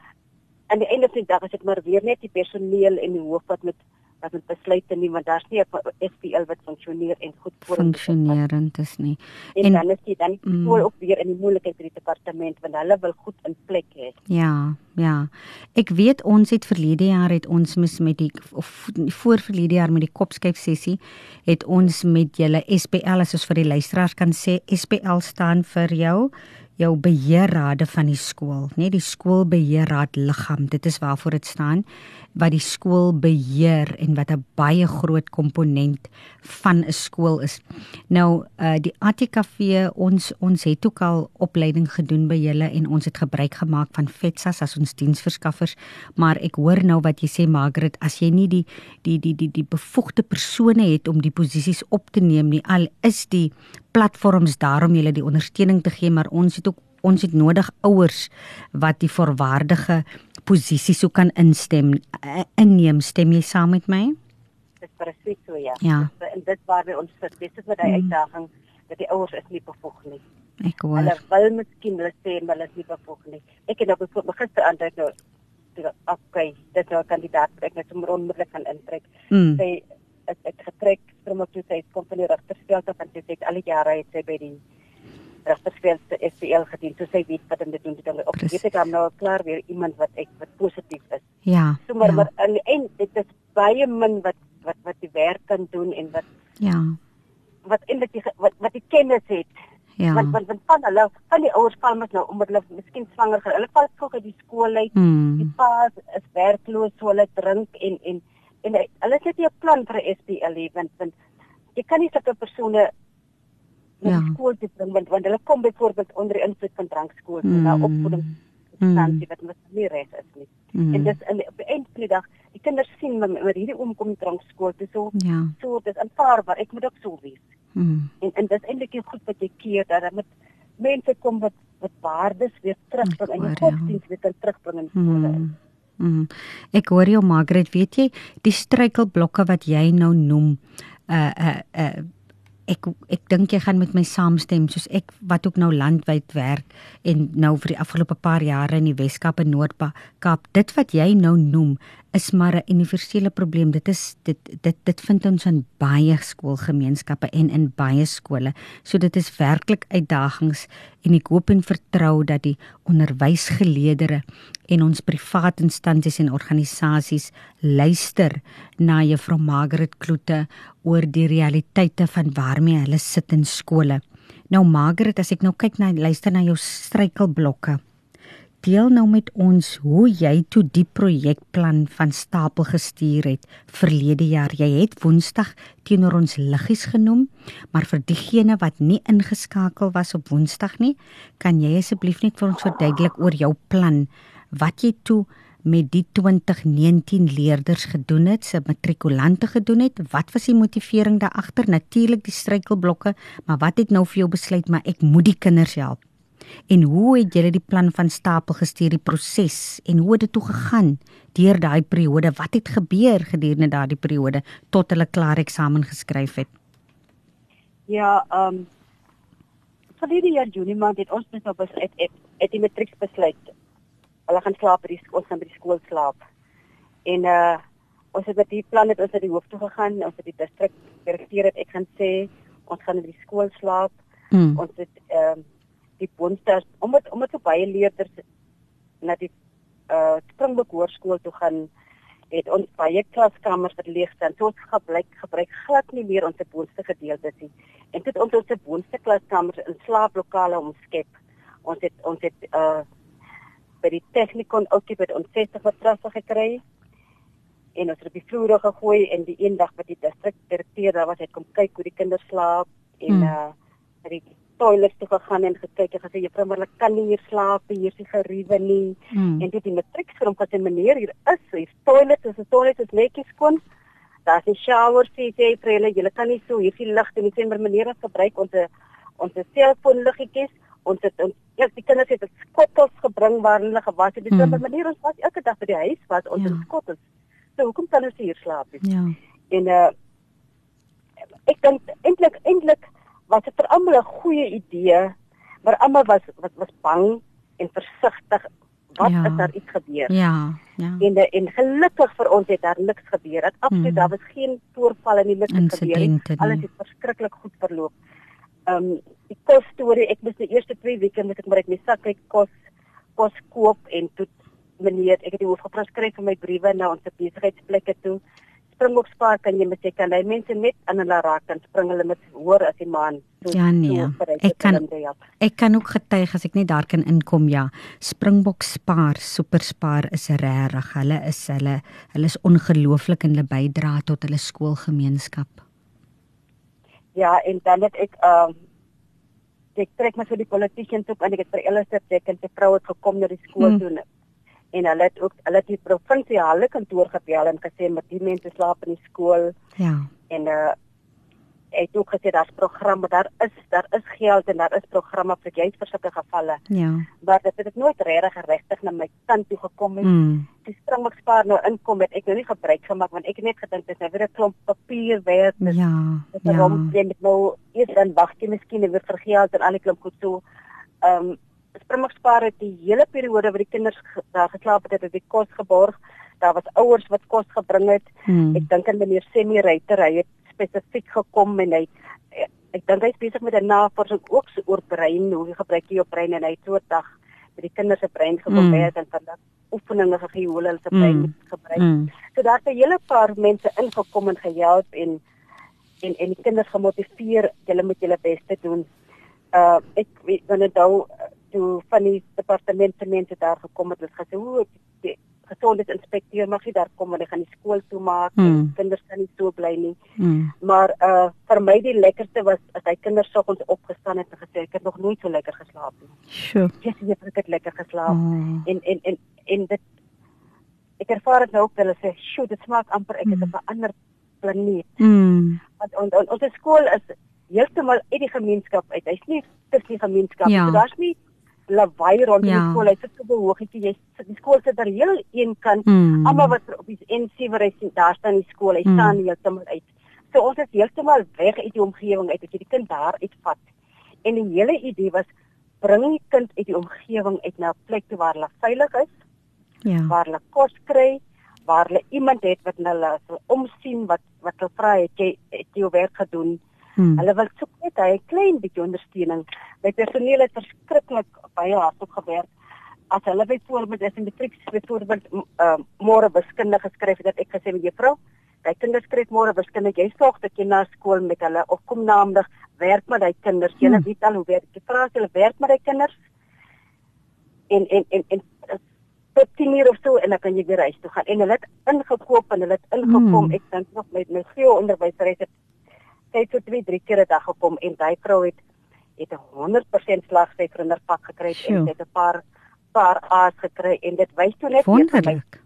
B: aan die einde van die dag is dit maar weer net die personeel en die hoof wat met wat met besluite nie want daar's nie 'n SPL wat funksioneer en goed.
A: Funksionerend is nie.
B: En,
A: En-
B: dan is dit dan
A: Mm.
B: skool ook weer in die moeilikheid by die departement want hulle wil goed in plek hê.
A: Ja, ja. Ek weet ons het verlede jaar het ons mis met die of voor verlede jaar met die kopskyf sessie het ons met julle SPL as ons vir die luisteraars kan sê SPL staan vir jou jou beheerrade van die skool, nê, die skoolbeheerraad liggaam. Dit is waarvoor dit staan wat die skool beheer en wat 'n baie groot komponent van 'n skool is. Nou uh die ATKV ons ons het ook al opleiding gedoen by julle en ons het gebruik gemaak van FETSAS as ons diensverskaffers, maar ek hoor nou wat jy sê Margaret, as jy nie die die die die die bevoegde persone het om die posisies op te neem nie, al is die platforms daar om julle die ondersteuning te gee, maar ons het ook ons het nodig ouers wat die voorwaardige posisies sou kan instem eh, inneem. Stem jy saam met my?
B: Dis presies so ja.
A: Ja.
B: Dis- En dit waar ons sit, dis dit met die
A: Mm.
B: uitdaging dat die ouers is nie bevoeg nie.
A: Ek hoor.
B: Hulle wil miskien hulle sê maar hulle is nie bevoeg nie. Ek het nou byvoorbeeld gister aan dit nou toe okay, dit nou 'n kandidaat ek net sommer onmiddellik kan intrek.
A: Mm.
B: Sy het ek getrek from toe sy kom van die regterspeld af en sy het al die jare het sy by die regterspeld se SPL gedien. So sy weet wat om te doen. Dit dan op weet ek dan nou klaar weer iemand wat ek wat positief is.
A: Ja.
B: So maar
A: ja,
B: maar aan die eind dit is baie min wat wat wat die werk kan doen en wat
A: Ja.
B: wat eintlik die wat wat die kennis het.
A: Ja.
B: Want want want van hulle van die ouers val mos nou omdat hulle miskien swanger gaan. Hulle val vroeg uit die skool uit. Die
A: Mm.
B: pa is werkloos, so hulle drink en en en hulle het nie 'n plan vir 'n SPL nie want want jy kan nie sulke persone na
A: Ja.
B: skool toe bring want want hulle kom byvoorbeeld onder die invloed van drankskool
A: Mm.
B: na opvoedingsinstansie wat mos nie reg is nie.
A: Mm.
B: En dis in op die eind van die dag, die kinders sien maar hierdie oom kom drankskool toe so
A: Ja.
B: so dis aanvaarbaar. Ek moet ook so wees.
A: Mm.
B: En en dis eintlik nie goed wat jy keer dat daar met mense kom wat wat waardes weer terugbring en
A: hoor,
B: die
A: ja.
B: godsdienst weer kan terugbring in skole.
A: Mm. Mm. Ek hoor jou Margaret, weet jy, die struikelblokke wat jy nou noem, uh uh uh ek ek dink jy gaan met my saamstem soos ek wat ook nou landwyd werk en nou vir die afgelope paar jare in die Weskaap en Noord-Kaap dit wat jy nou noem is maar 'n universele probleem dit is dit dit dit vind ons in baie skoolgemeenskappe en in baie skole so dit is werklik uitdagings en ek hoop en vertrou dat die onderwysgeleerdere en ons privaat instansies en organisasies luister na juffrou Margaret Kloete oor die realiteite van waarmee hulle sit in skole. Nou Margaret, as ek nou kyk na luister na jou struikelblokke. Deel nou met ons hoe jy toe die projekplan van stapel gestuur het verlede jaar. Jy het Woensdag teenoor ons liggies genoem, maar vir diegene wat nie ingeskakel was op Woensdag nie, kan jy asseblief net vir ons verduidelik oor jou plan wat jy toe met die 2019 leerders gedoen het, se matrikulante gedoen het. Wat was die motivering daar agter? Natuurlik die struikelblokke, maar wat het nou vir jou besluit maar ek moet die kinders help? En hoe het julle die plan van stapel gestuur die proses en hoe het dit toe gegaan deur daai periode? Wat het gebeur gedurende daardie periode tot hulle klaar eksamen geskryf het?
B: Ja, ehm um, verlede jaar Junie maand het ons net op as uit uit uit die matriek besluit. Hulle gaan slaap by die ons gaan by die skool slaap. En uh ons het met die plan het ons na die hoof toe gegaan, ons het die distrik direkteur het ek gaan sê ons gaan by die skool slaap.
A: Mm.
B: Ons het ehm um, die woensdag omdat omdat so baie leerders na die uh Springbok Hoërskool toe gaan het ons baie klaskamers wat leeg staan. So ons gebruik gebruik glad nie meer ons boonste gedeeltes nie. En dit ons ons boonste klaskamers in slaaplokale omskep. Ons het ons het uh by die tegnikon ook by ons 60 matrasse gekry. en ons het op die vloer gegooi en die een dag wat die distrikdirekteur daar was, het kom kyk hoe die kinders slaap en
A: Hmm.
B: uh het die toilets toe gegaan en gekyk en gesê juffrou maar hulle kan nie hier slaap nie, hier is nie geriewe nie.
A: Mm.
B: En dit die matriekskrom gesê meneer hier is hier toilets, is 'n toilet is netjies skoon. Daar's 'n shower sê sê vir hulle, julle kan nie so hier die lig en sê maar meneer ons gebruik ons ons selfoonliggetjies ons het ons eers die kinders het skottels gebring waar hulle gewas het. Dis
A: Hmm.
B: mm. meneer ons was elke dag by die huis was ons
A: Ja.
B: ja. skottels. So hoekom kan ons hier slaap nie?
A: Ja.
B: En uh ek dink eintlik eintlik was dit vir almal 'n goeie idee, maar almal was was was bang en versigtig wat
A: Ja.
B: is daar iets gebeur.
A: Ja. Ja.
B: En en gelukkig vir ons het daar niks gebeur. Dit absoluut
A: Hmm.
B: daar was geen voorvalle nie, niks het gebeur nie. Alles het verskriklik goed verloop. Ehm um, die kos storie, ek moes die eerste 2 weke moet ek maar uit my sak uit kos kos koop en toe meneer, ek het die hoof gevra skryf vir my briewe na ons besigheidsplekke toe. Springbok Spaar kan jy met jy kan hy mense net aan hulle raak en spring hulle met hoor as die man. So,
A: Ja, nee.
B: so
A: Ek kan-. Ek kan ook getuig as ek net daar kan inkom ja. Springbok Spar, Superspar is regtig. Hulle is hulle hulle is ongelooflik in hulle bydra tot hulle skoolgemeenskap.
B: Ja, en dan het ek ehm um, ek trek my so die politicians ook en ek het vir Elise Tech en sy vrou het gekom na die skool
A: hmm.
B: toe. En hulle het ook hulle het die provinsiale kantoor gebel en gesê met die mense slaap in die skool
A: Ja.
B: en uh ek het ook gesê daar's programme, daar is daar is geld en daar is programme vir juist vir sulke gevalle.
A: Ja.
B: Maar dit het nooit regtig regtig na my kant toe gekom nie.
A: Mm.
B: Die Springbok Spaar nou inkom het ek nou nie gebruik gemaak want ek het net gedink dit is nou weer 'n klomp papier werk. dis
A: Ja.
B: Dit
A: Ja.
B: waarom jy met nou eers dan wag jy miskien weer vir geld en al die klomp goed so. Ehm um, Springbok Spaar het die hele periode wat die kinders daar geslaap het, het die kos geborg. Daar was ouers wat kos gebring het.
A: Mm.
B: Ek dink aan meneer Semi Reiter, hy het spesifiek gekom en hy ek dink hy's besig met 'n navorsing ook so oor brein, hoe jy gebruik jy jou brein en hy het so 'n dag met die kinders se brein gekom
A: Mm.
B: en vandag oefeninge gegee hoe hulle se brein
A: Mm.
B: gebruik.
A: Mm.
B: So daar's 'n hele paar mense ingekom en gehelp en en en die kinders gemotiveer, julle moet julle bes te doen. Uh ek weet wanneer nou toe van die departement se mense daar gekom het, het gesê hoe die gesondheidsinspekteur mag nie daar kom en hy gaan die skool toemaak
A: Mm.
B: en kinders kan nie so bly nie.
A: Mm.
B: Maar uh vir my die lekkerste was as hy kinders soggens opgestaan het en gesê ek het nog nooit so lekker geslaap nie.
A: Sjoe.
B: Ja, yes, ek het lekker geslaap.
A: Oh.
B: En en en en dit ek ervaar dit nou ook dat hulle sê, "Sjoe, dit smaak amper ek
A: Mm.
B: op 'n ander planeet."
A: Mm.
B: Want on, on, ons skool is heeltemal uit die gemeenskap uit. Hy's nie tussen die gemeenskap.
A: Ja.
B: So daar's nie lawaai rondom
A: Ja.
B: die skool. Hy's so behoogietjie. Jy sit die skool sit daar heel een kant.
A: Mm.
B: Almal wat op die N7 ry sien, daar staan die skool. Hy
A: Mm.
B: staan heeltemal uit. So ons is heeltemal weg uit die omgewing uit. Dat jy die kind daar uitvat. En die hele idee was bring die kind uit die omgewing uit na 'n plek toe waar hulle veilig is
A: Ja.
B: waar hulle kos kry, waar hulle iemand het wat hulle sal omsien wat wat hulle vra het jy het jou werk gedoen.
A: Mm.
B: Hulle wil soek net 'n klein bietjie ondersteuning. My personeel het verskriklik baie hard op gewerk. As hulle byvoorbeeld as 'n matriek byvoorbeeld m- uh, môre wiskunde geskryf het dat ek gesê het juffrou, daai kinders skryf môre wiskunde, jy sorg dat jy na skool met hulle of kom naamdag werk met daai kinders. Jy
A: Hmm.
B: weet al hoe werk. Jy vra as hulle werk met daai kinders en en en en uh, tot 10 uur of so en dan kan jy weer huis toe gaan. En hulle het ingekoop en hulle het ingekom.
A: Hmm.
B: Ek dink nog met my goeie onderwyser het sy so 2, 3 keer 'n dag gekom en daai vrou het het 'n 100% slagsyfer in haar pak gekry
A: Sjoe.
B: en sy het 'n paar paar A's gekry en dit wys toe net
A: Wonderlik.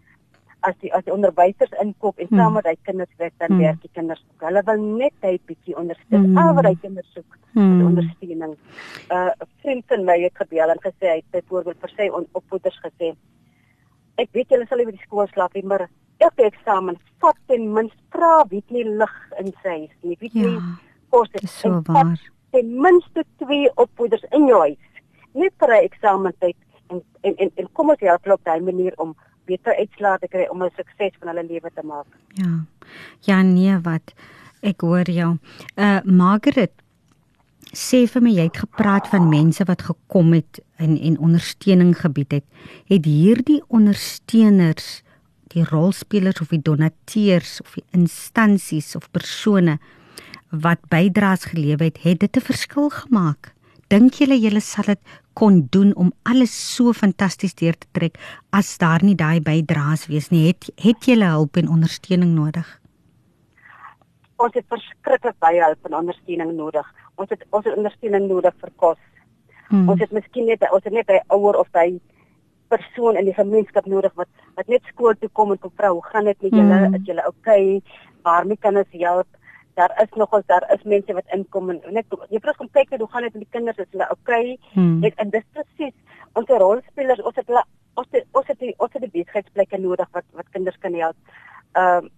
B: as die as die onderwysers inkoop en
A: Hmm.
B: saam met hy kinders werk dan
A: Hmm.
B: werk die kinders ook. Hulle wil net hy bietjie ondersteun.
A: Hmm.
B: Al wat hy kinders soek is
A: Mm.
B: ondersteuning. Uh 'n vriend van my het gebel en gesê hy het byvoorbeeld vir sy opvoeders gesê ek weet julle sal nie by die skool slaap nie, maar elke eksamen vat ten minste vra weet nie lig in sy huis nie. Weet nie
A: Ja.
B: kos
A: Dis so
B: vat
A: waar.
B: ten minste twee opvoeders in jou huis. Net vir 'n eksamentyd en en en, en kom ons help op daai manier om beter uitslae te kry om 'n sukses van hulle lewe te maak.
A: Ja. Ja nee, wat ek hoor jou. Uh Margaret sê vir my jy het gepraat van mense wat gekom het en en ondersteuning gebied het. Het hierdie ondersteuners, die rolspelers of die donateurs of die instansies of persone wat bydraes gelewer het, het dit 'n verskil gemaak dink julle julle sal dit kon doen om alles so fantasties deur te trek as daar nie daai bydraes wees nie het het julle hulp en ondersteuning nodig
B: ons het verskriklik baie hulp en ondersteuning nodig. Ons het ons het ondersteuning nodig vir kos. Hmm. Ons het miskien net ons het net 'n ouer of 'n persoon in die gemeenskap nodig wat wat net skool toe kom en vra hoe gaan dit met julle? Hmm. Is julle oukei? Waarmee kan ons help? Daar is nog ons daar is mense wat inkom en net jy vra kom kyk hoe gaan dit met die kinders? Is hulle oukei? Hmm. Net en dis presies ons rolspelers ons het ons het ons het die, ons het die besigheidsplekke nodig wat wat kinders kan help. Ehm um,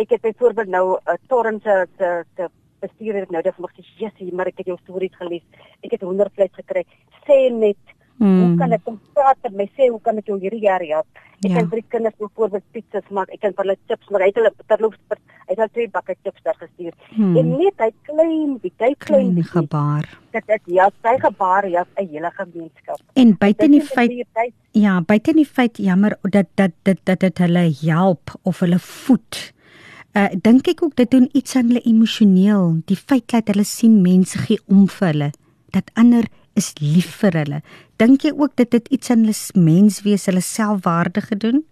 B: ek het byvoorbeeld nou 'n uh, torrent se se se bestuur het nou dat mag sê jessie maar ek het jou stories gelees ek het 100 vleis gekry sê net hmm. hoe kan ek praat met my sê hoe kan ek jou hierdie jaar help? Ek ja. kan vir die kinders byvoorbeeld pizzas maak ek kan vir hulle chips maak hy het hulle terloops hy het twee bakke chips daar gestuur. Hmm. en net hy klein die hy klein
A: die gebaar.
B: Dit is ja sy gebaar ja 'n hele gemeenskap.
A: En buite die feit ja buite die feit jammer dat dat dit dat dit hulle help of hulle voed. Uh dink ek ook dit doen iets aan hulle emosioneel, die feit dat hulle sien mense gee om vir hulle, dat ander is lief vir hulle. Dink jy ook dit het iets aan hulle menswees, hulle selfwaarde gedoen?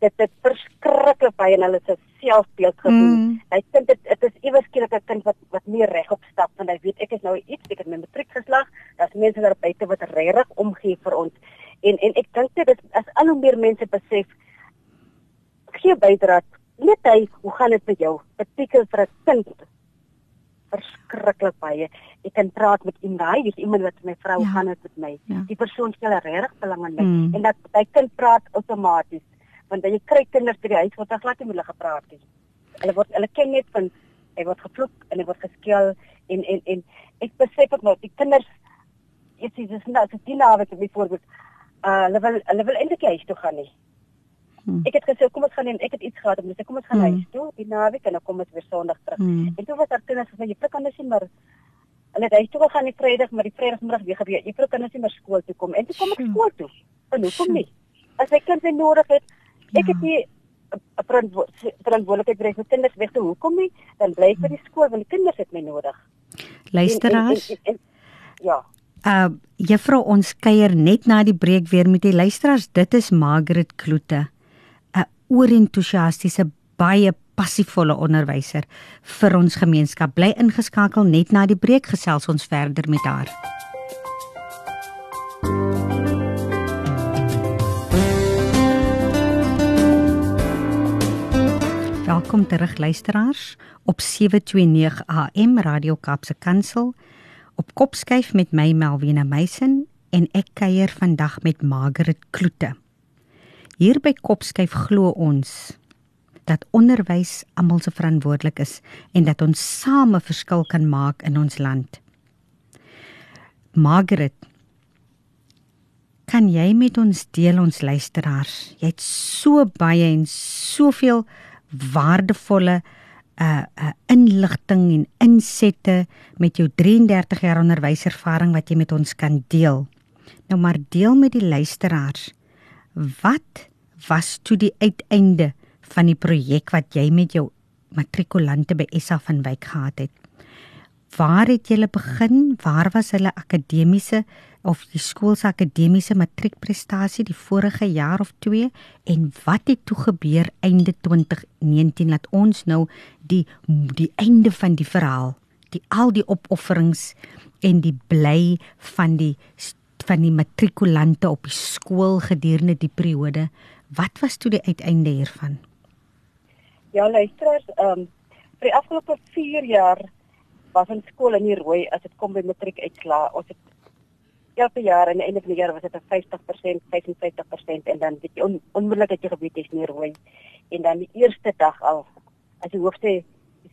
B: Dit het verskriklik baie aan hulle se selfbeeld gedoen. Mm. Ek dink dit dit is iewers skielik 'n kind wat wat meer regop stap want hy weet ek is nou iets, ek het my matriek geslaag. Daar's mense daar buite wat regtig omgee vir ons. En en ek dink dit is as al hoe meer mense besef gee bydra weet hy hoe gaan dit met jou? Beteken vir 'n kind verskriklik baie. Ek kan praat met iemand, hy is iemand wat my vrou ja. gaan dit met my. Ja. Die persoon stel regtig belang in my mm. en dat hy kind praat outomaties want jy kry kinders by die huis wat glad nie met hulle gepraat het. Hulle word hulle ken net van hy word gevloek en hy word geskel en en en ek besef ook nou die kinders is dis nou as die nawe te byvoorbeeld uh hulle wil hulle wil eintlik huis toe gaan nie. Hmm. Ek het gesê kom ons gaan neem, ek het iets gehad, ek sê kom ons gaan hmm. huis toe, die naweek en dan kom ons weer Sondag terug. Hmm. En toe was daar kinders gesê jy pluk anders nie maar hulle het huis toe gegaan die Vrydag, maar die Vrydagmiddag weer gebeur. Jy pluk anders nie maar skool toe kom. En toe kom ek hmm. skool toe. En hoekom nie? As my kind se nodig het, ek het nie 'n verantwoordelikheid vir my kinders weg te hoekom nie? Dan bly ek by die skool want die kinders het my nodig.
A: Luisteraars.
B: Ja.
A: Uh juffrou ons kuier net na die breek weer met die luisteraars. Dit is Margaret Kloete oorentoesiastiese baie passievolle onderwyser vir ons gemeenskap. Bly ingeskakel net na die breek gesels ons verder met haar. Welkom terug luisteraars op 729 AM Radio Kapse Kansel op Kopskyf met my Melvina Meisen en ek kuier vandag met Margaret Kloete. Hier by Kopskyf glo ons dat onderwys almal se verantwoordelik is en dat ons same verskil kan maak in ons land. Margaret, kan jy met ons deel ons luisteraars? Jy het so baie en soveel waardevolle uh uh inligting en insette met jou 33 jaar onderwyservaring wat jy met ons kan deel. Nou maar deel met die luisteraars. Wat was toe die uiteinde van die projek wat jy met jou matrikulante by SA van Wyk gehad het. Waar het julle begin? Waar was hulle akademiese of die skool se akademiese matriekprestasie die vorige jaar of 2 en wat het toe gebeur einde 2019 laat ons nou die die einde van die verhaal, die al die opofferings en die bly van die van die matrikulante op die skool gedurende die periode Wat was toe die uiteinde hiervan?
B: Ja, luisterers, ehm um, vir die afgelope 4 jaar was ons skool in die rooi as dit kom by matriek uitslaa. Ons het elke jaar aan die einde van die jaar was dit 50%, 55% en dan dit on, onmiddellik het jy geweet jy's in die rooi. En dan die eerste dag al as die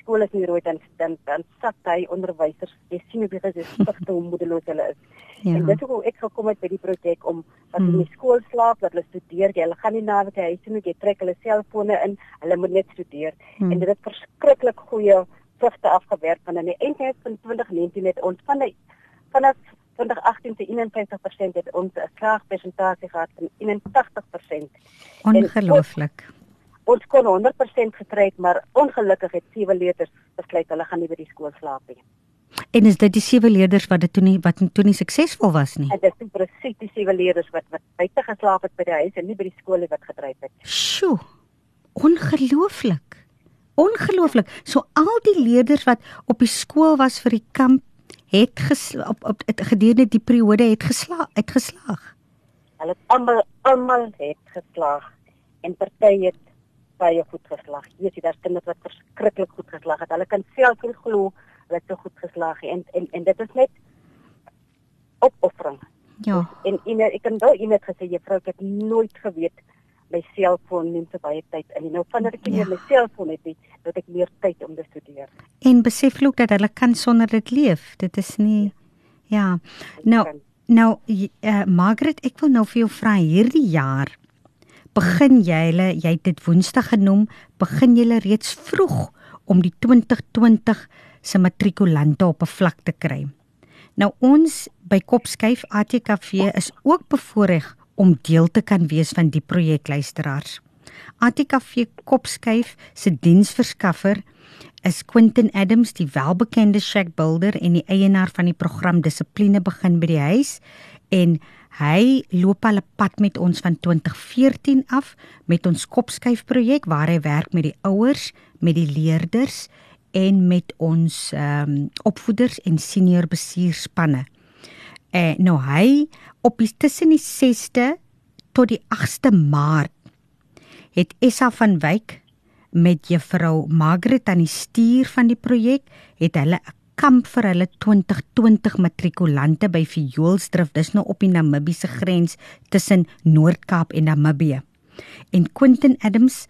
B: skool is in die rooi dan dan dan sak hy onderwysers. Jy sien hoe baie dis spesifiek hoe moedeloos hulle is. Ja. En dit is hoe ek gekom het by die projek om dat hulle hmm. skool slaap, dat hulle studeer, jy, hulle gaan nie na die huis toe nie, jy trek hulle selfone in, hulle moet net studeer. Hmm. En dit het verskriklik goeie vrugte afgewerk van aan die einde van 2019 het ons van die vanaf 2018 tot 51% het ons 'n slaagpersentasie gehad van 81%.
A: Ongelooflik.
B: Ons kon 100% getrek, maar ongelukkig het sewe leerders besluit hulle gaan nie by die skool slaap nie.
A: En is dit die sewe leerders wat dit toe nie wat toe nie suksesvol was nie?
B: En dit is presies die sewe leerders wat wat buite geslaap het by die huis en nie by die skool wat gedryf het.
A: Sjoe. Ongelooflik. Ongelooflik. So al die leerders wat op die skool was vir die kamp het gesla, op, op het gedurende die periode het geslaag, het geslaag.
B: Hulle het almal almal het geslaag en party het baie goed geslaag. Jy sien daar's kinders wat verskriklik goed geslaag het. Hulle kan self nie glo hulle het so goed geslaag en en en dit is net opoffering.
A: Ja.
B: En en ek kan wel iemand gesê juffrou ek het nooit geweet my selfoon neem so baie tyd in. Nou vandat ek nie
A: Ja.
B: my selfoon het nie, het ek meer tyd om te studeer.
A: En besef ook dat hulle kan sonder dit leef. Dit is nie ja. Nou
B: Kan.
A: nou uh, Margaret, ek wil nou vir jou vra hierdie jaar begin jy hulle jy het dit Woensdag genoem, begin jy reeds vroeg om die 2020 se matrikulante op 'n vlak te kry. Nou ons by Kopskyf ATKV is ook bevoorreg om deel te kan wees van die projekluisteraars. ATKV Kopskyf se diensverskaffer is Quentin Adams, die welbekende shack builder en die eienaar van die program Dissipline begin by die huis en hy loop al 'n pad met ons van 2014 af met ons Kopskyf projek waar hy werk met die ouers, met die leerders en met ons ehm um, opvoeders en senior bestuurspanne. Eh nou hy op die tussen die 6de tot die 8ste Maart het Essa van Wyk met juffrou Margaret aan die stuur van die projek het hulle 'n kamp vir hulle 2020 matrikulante by Vioolsdrift dis nou op die Namibiese grens tussen Noord-Kaap en Namibië. En Quentin Adams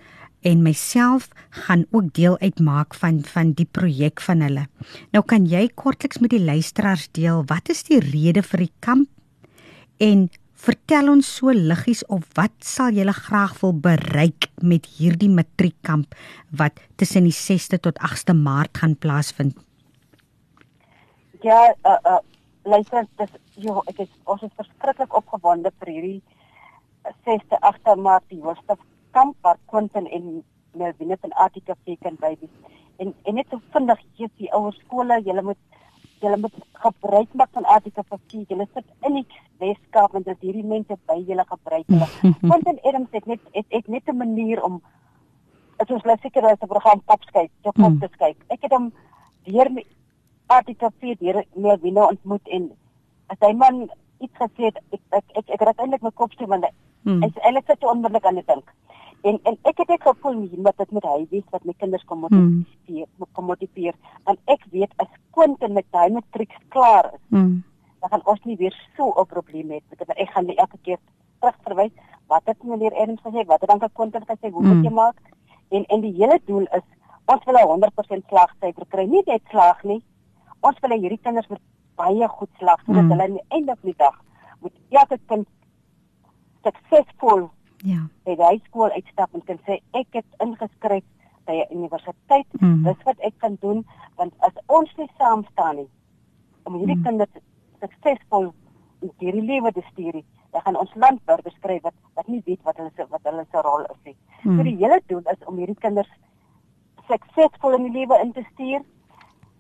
A: en myself gaan ook deel uitmaak van van die projek van hulle. Nou kan jy kortliks met die luisteraars deel wat is die rede vir die kamp en vertel ons so liggies of wat sal julle graag wil bereik met hierdie matriekkamp wat tussen die 6de tot 8de Maart gaan plaasvind.
B: Ja, uh uh luister, dis jo, ek is ons is verskriklik opgewonde vir hierdie 6de 8de Maart die Hoofstad kamp waar Quentin en Melvin van ATKV kan baby. En en net so vinnig hier die ouer skole, julle moet julle moet gebruik maak van ATKV. Julle sit in die Weskaap en dit hierdie mense by julle gebruik hulle. Quentin Adams het net het, het net 'n manier om dit is net seker dat die program opskyk, jou kop
A: Mm.
B: te kyk. Ek het hom deur ATKV deur meer wie nou ontmoet en as hy man iets gesê het, ek ek ek, ek raak eintlik my kop toe want
A: Hmm.
B: hy is eintlik sit onmiddellik aan dit dink. En en ek het ek gevoel nie met dit met hy weet wat my kinders kom motiveer, kom motiveer. Want ek weet as Quentin met hy matriek klaar is,
A: Mm.
B: dan gaan ons nie weer so 'n probleem hê met dit. Ek gaan nie elke keer terugverwys wat het meneer Adams gesê, wat het dan vir Quentin gesê, hoe moet jy maak? En en die hele doel is ons wil 'n 100% slagsyfer kry, nie net slaag nie. Ons wil hierdie kinders moet baie goed slaag sodat
A: Mm.
B: hulle aan die einde van die dag moet elke kind suksesvol
A: Ja.
B: by die hoërskool uitstap en kan sê ek het ingeskryf by 'n universiteit.
A: Mm.
B: Dis wat ek kan doen want as ons nie saam staan nie om hierdie
A: Mm.
B: kinders suksesvol in hierdie lewe te stuur, nie, dan gaan ons land burgers kry wat wat nie weet wat hulle se wat hulle se rol is nie.
A: Mm.
B: So die hele doel is om hierdie kinders suksesvol in die lewe in te stuur.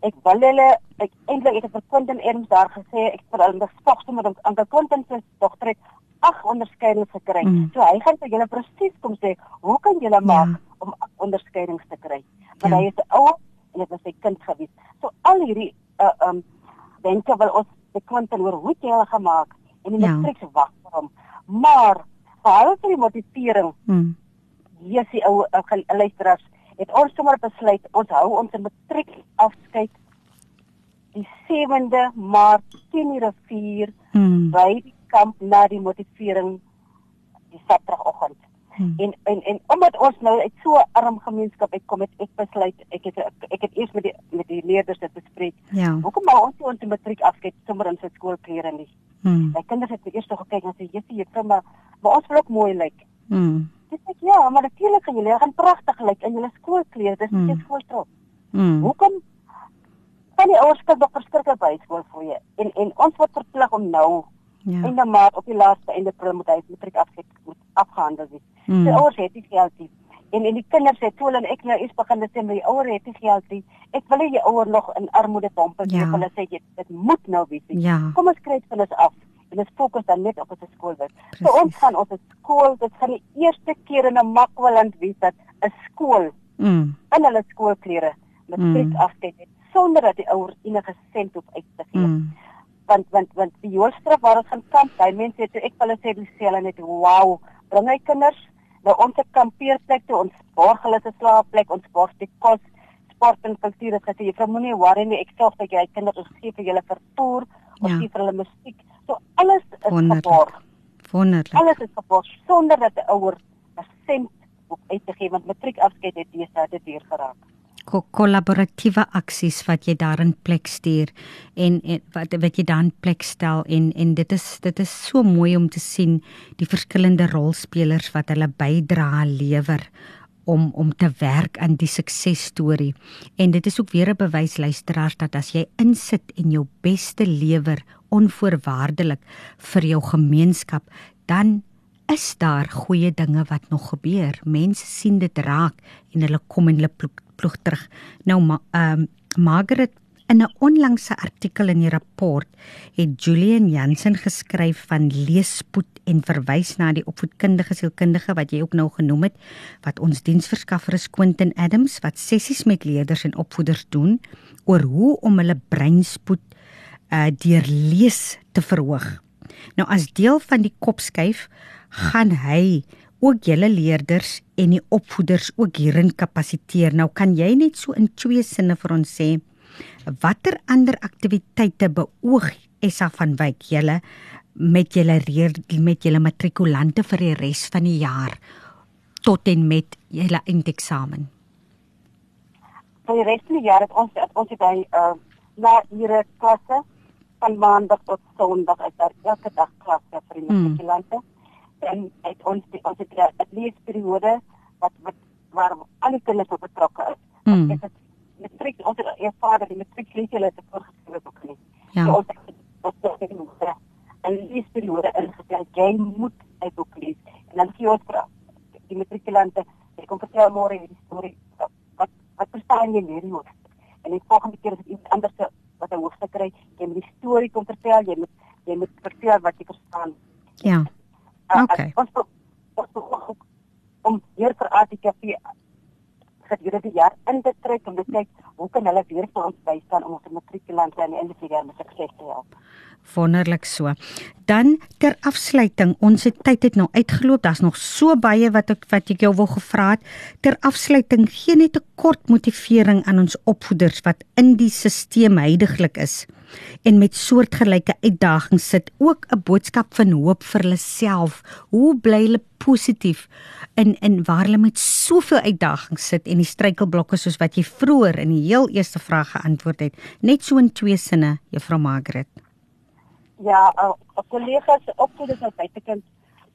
B: Ek wil hulle ek eintlik ek het vir Quentin Erms daar gesê ek vir hulle spog met ons Ankel Quentin se dogter het ag onderskeidings gekry.
A: Mm.
B: So hy gaan vir julle presies kom sê, hoe kan julle maak om ag onderskeidings te kry? Want
A: Ja.
B: hy is 'n ou en dit was sy kind gewees. So al hierdie uh um denke wil ons die Quentin hoor hoe het jy hulle gemaak en die
A: Ja.
B: matriek wag vir hom. Maar behalwe vir die motivering
A: Mm.
B: Jessie ou ou gel- luisteraars het ons sommer besluit ons hou ons matriek afskeid die 7de Maart 10:04
A: Mm.
B: by die kamp na die motivering die Saterdagoggend.
A: Mm.
B: En en en omdat ons nou uit so 'n arm gemeenskap uitkom het ek besluit ek het ek het eers met die met die leerders dit bespreek.
A: Ja.
B: Hoekom maar ons ons matriek afskeid sommer in sy skoolklere nie.
A: Mm.
B: My kinders het eers nog gekyk en sê Jessie juffrou maar maar ons wil ook mooi lyk.
A: Mm.
B: Dis ek ja, maar natuurlik gaan julle gaan pragtig lyk in julle skoolklere. Dis
A: Hmm.
B: net skool trots.
A: Mm.
B: Hoekom kan die ouers kyk nog verskriklik by skool vir jou? En en ons word verplig om nou
A: Ja.
B: einde maart op die laaste einde april moet hy matriek afskeid moet afgehandel wees.
A: Mm.
B: Die ouers het nie geld nie. En en die kinders het toe hulle ek nou eens begin sê my ouer het nie geld nie. Ek wil nie jou ouer nog in armoede pomp en
A: Ja.
B: hulle sê jy dit moet nou wees. nie.
A: Ja.
B: Kom ons kry dit van ons af. En ons fokus dan net op ons skoolwerk. So ons gaan ons skool, dit gaan die eerste keer in 'n makwaland wees dat 'n skool
A: Mm.
B: in hulle skoolklere matriek
A: Mm.
B: mm. afskeid het sonder dat die ouers enige sent hoef uit te gee.
A: Mm.
B: Want want want die Joelstraf waar ons gaan kamp, hy mense het ek hulle sê hulle sê hulle net wow, bring hy kinders na ons kampeerplek toe, ons borg hulle se slaapplek, ons borg die kos, sport en kultuur het gesê juffrou moenie worry nie, ek sorg dat jy kinders ons gee vir julle vervoer, ons
A: Ja.
B: gee vir hulle musiek. So alles is
A: Wonderlik.
B: geborg.
A: Wonderlik.
B: Alles is geborg sonder dat die ouer 'n sent hoef uit te gee want matriek afskeid het deesdae dit duur geraak.
A: ko kollaboratiewe aksies wat jy daar in plek stuur en, en wat wat jy dan plek stel en en dit is dit is so mooi om te sien die verskillende rolspelers wat hulle bydra lewer om om te werk aan die suksesstorie en dit is ook weer 'n bewys luisteraars dat as jy insit en jou beste lewer onvoorwaardelik vir jou gemeenskap dan is daar goeie dinge wat nog gebeur. Mense sien dit raak en hulle kom en hulle ploeg, ploeg terug. Nou ma, ehm um, Margaret in 'n onlangse artikel in die rapport het Julian Jansen geskryf van leespoed en verwys na die opvoedkundige sielkundige wat jy ook nou genoem het wat ons diensverskaffer is Quentin Adams wat sessies met leerders en opvoeders doen oor hoe om hulle breinspoed uh deur lees te verhoog. Nou as deel van die kopskuif gaan hy ook julle leerders en die opvoeders ook hierin kapasiteer. Nou kan jy net so in twee sinne vir ons sê watter ander aktiwiteite beoog Essa van Wyk julle met julle met julle matrikulante vir die res van die jaar tot en met julle eindeksamen.
B: vir die res van die jaar het ons het ons het by uh na ure klasse van maandag tot sonderdag uit daar elke dag klasse vir die
A: Mm.
B: matrikulante. En het ons die, ons het 'n leesperiode wat wat waar al die kinders betrokke is.
A: Mm.
B: Dit is matriek ons het ervaar dat die matriek lees hulle te voorgeskryf ook nie.
A: Ja.
B: So ons het ons het dit moet 'n leesperiode ingestel. Jy moet uit boek lees. En dan gee ons vir die matrikulante, jy kom vertel môre hierdie storie. Wat wat verstaan jy hierdie hoofstuk? En die volgende keer is dit iets anders wat 'n hoofstuk kry. Jy moet die storie kom vertel, jy moet jy moet vertel wat jy verstaan.
A: Ja.
B: Uh,
A: Okay.
B: Ons pro- ons pro- ook om weer vir ATKV gedurende die jaar in te trek om te kyk hoe kan hulle weer vir ons bystaan om ons matrikulante aan die einde van die jaar met sukses te help.
A: Wonderlik so. Dan ter afsluiting, ons het tyd het nou uitgeloop. Daar's nog so baie wat ek wat ek jou wil gevra het. Ter afsluiting, gee net 'n kort motivering aan ons opvoeders wat in die stelsel heidaglik is en met soortgelyke uitdagings sit, ook 'n boodskap van hoop vir hulle self. Hoe bly hulle positief in in waar hulle met soveel uitdagings sit en die struikelblokke soos wat jy vroeër in die heel eerste vraag geantwoord het. Net so in twee sinne, Juffrou Margaret.
B: Ja, kollegas opvoeders uit buitekant,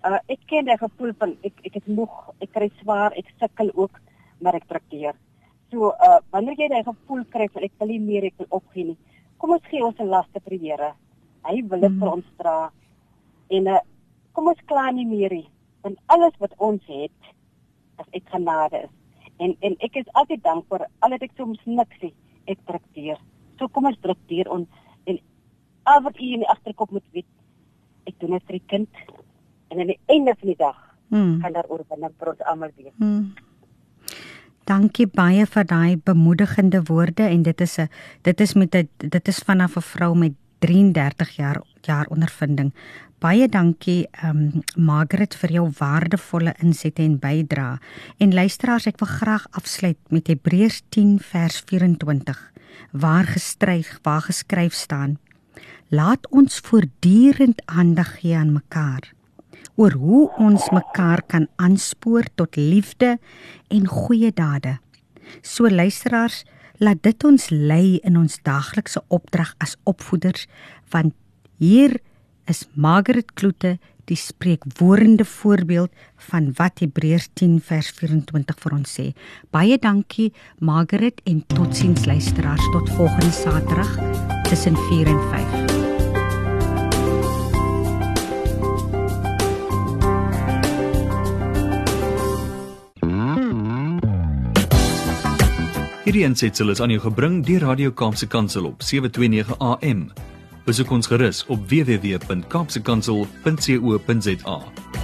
B: uh, ek ken die gevoel van ek ek is moeg, ek kry swaar, ek sukkel ook, maar ek trakteer. So uh wanneer jy daai gevoel kry van ek wil nie meer ek wil opgee nie. Kom ons gee ons laste vir die Here. Hy wil dit
A: Mhm.
B: vir ons dra. En uh kom ons kla nie meer nie. Want alles wat ons het is uit genade is. En en ek is altyd dankbaar al het ek soms niks nie, ek trakteer. So kom ons trakteer on en al wat u in die agterkop moet weet, ek doen dit vir die kind en aan die einde van die dag
A: Hmm.
B: gaan daar oorwinning vir ons almal wees.
A: Hmm. Dankie baie vir daai bemoedigende woorde en dit is 'n dit is met 'n dit is vanaf 'n vrou met 33 jaar jaar ondervinding. Baie dankie um, Margaret vir jou waardevolle insette en bydrae. En luisteraars, ek wil graag afsluit met Hebreërs 10 vers 24 waar geskryf waar geskryf staan: Laat ons voortdurend aandag gee aan mekaar oor hoe ons mekaar kan aanspoor tot liefde en goeie dade. So luisteraars, laat dit ons lei in ons daaglikse opdrag as opvoeders, want hier is Margaret Kloete die spreekwoordende voorbeeld van wat Hebreërs 10 vers 24 vir ons sê. Baie dankie Margaret en totsiens luisteraars tot volgende Saterdag tussen 4 en 5.
C: Hierdie aansetsel is aan jou gebring deur Radio Kaapse Kansel op 729 AM. Besoek ons gerus op www.kaapsekansel.co.za.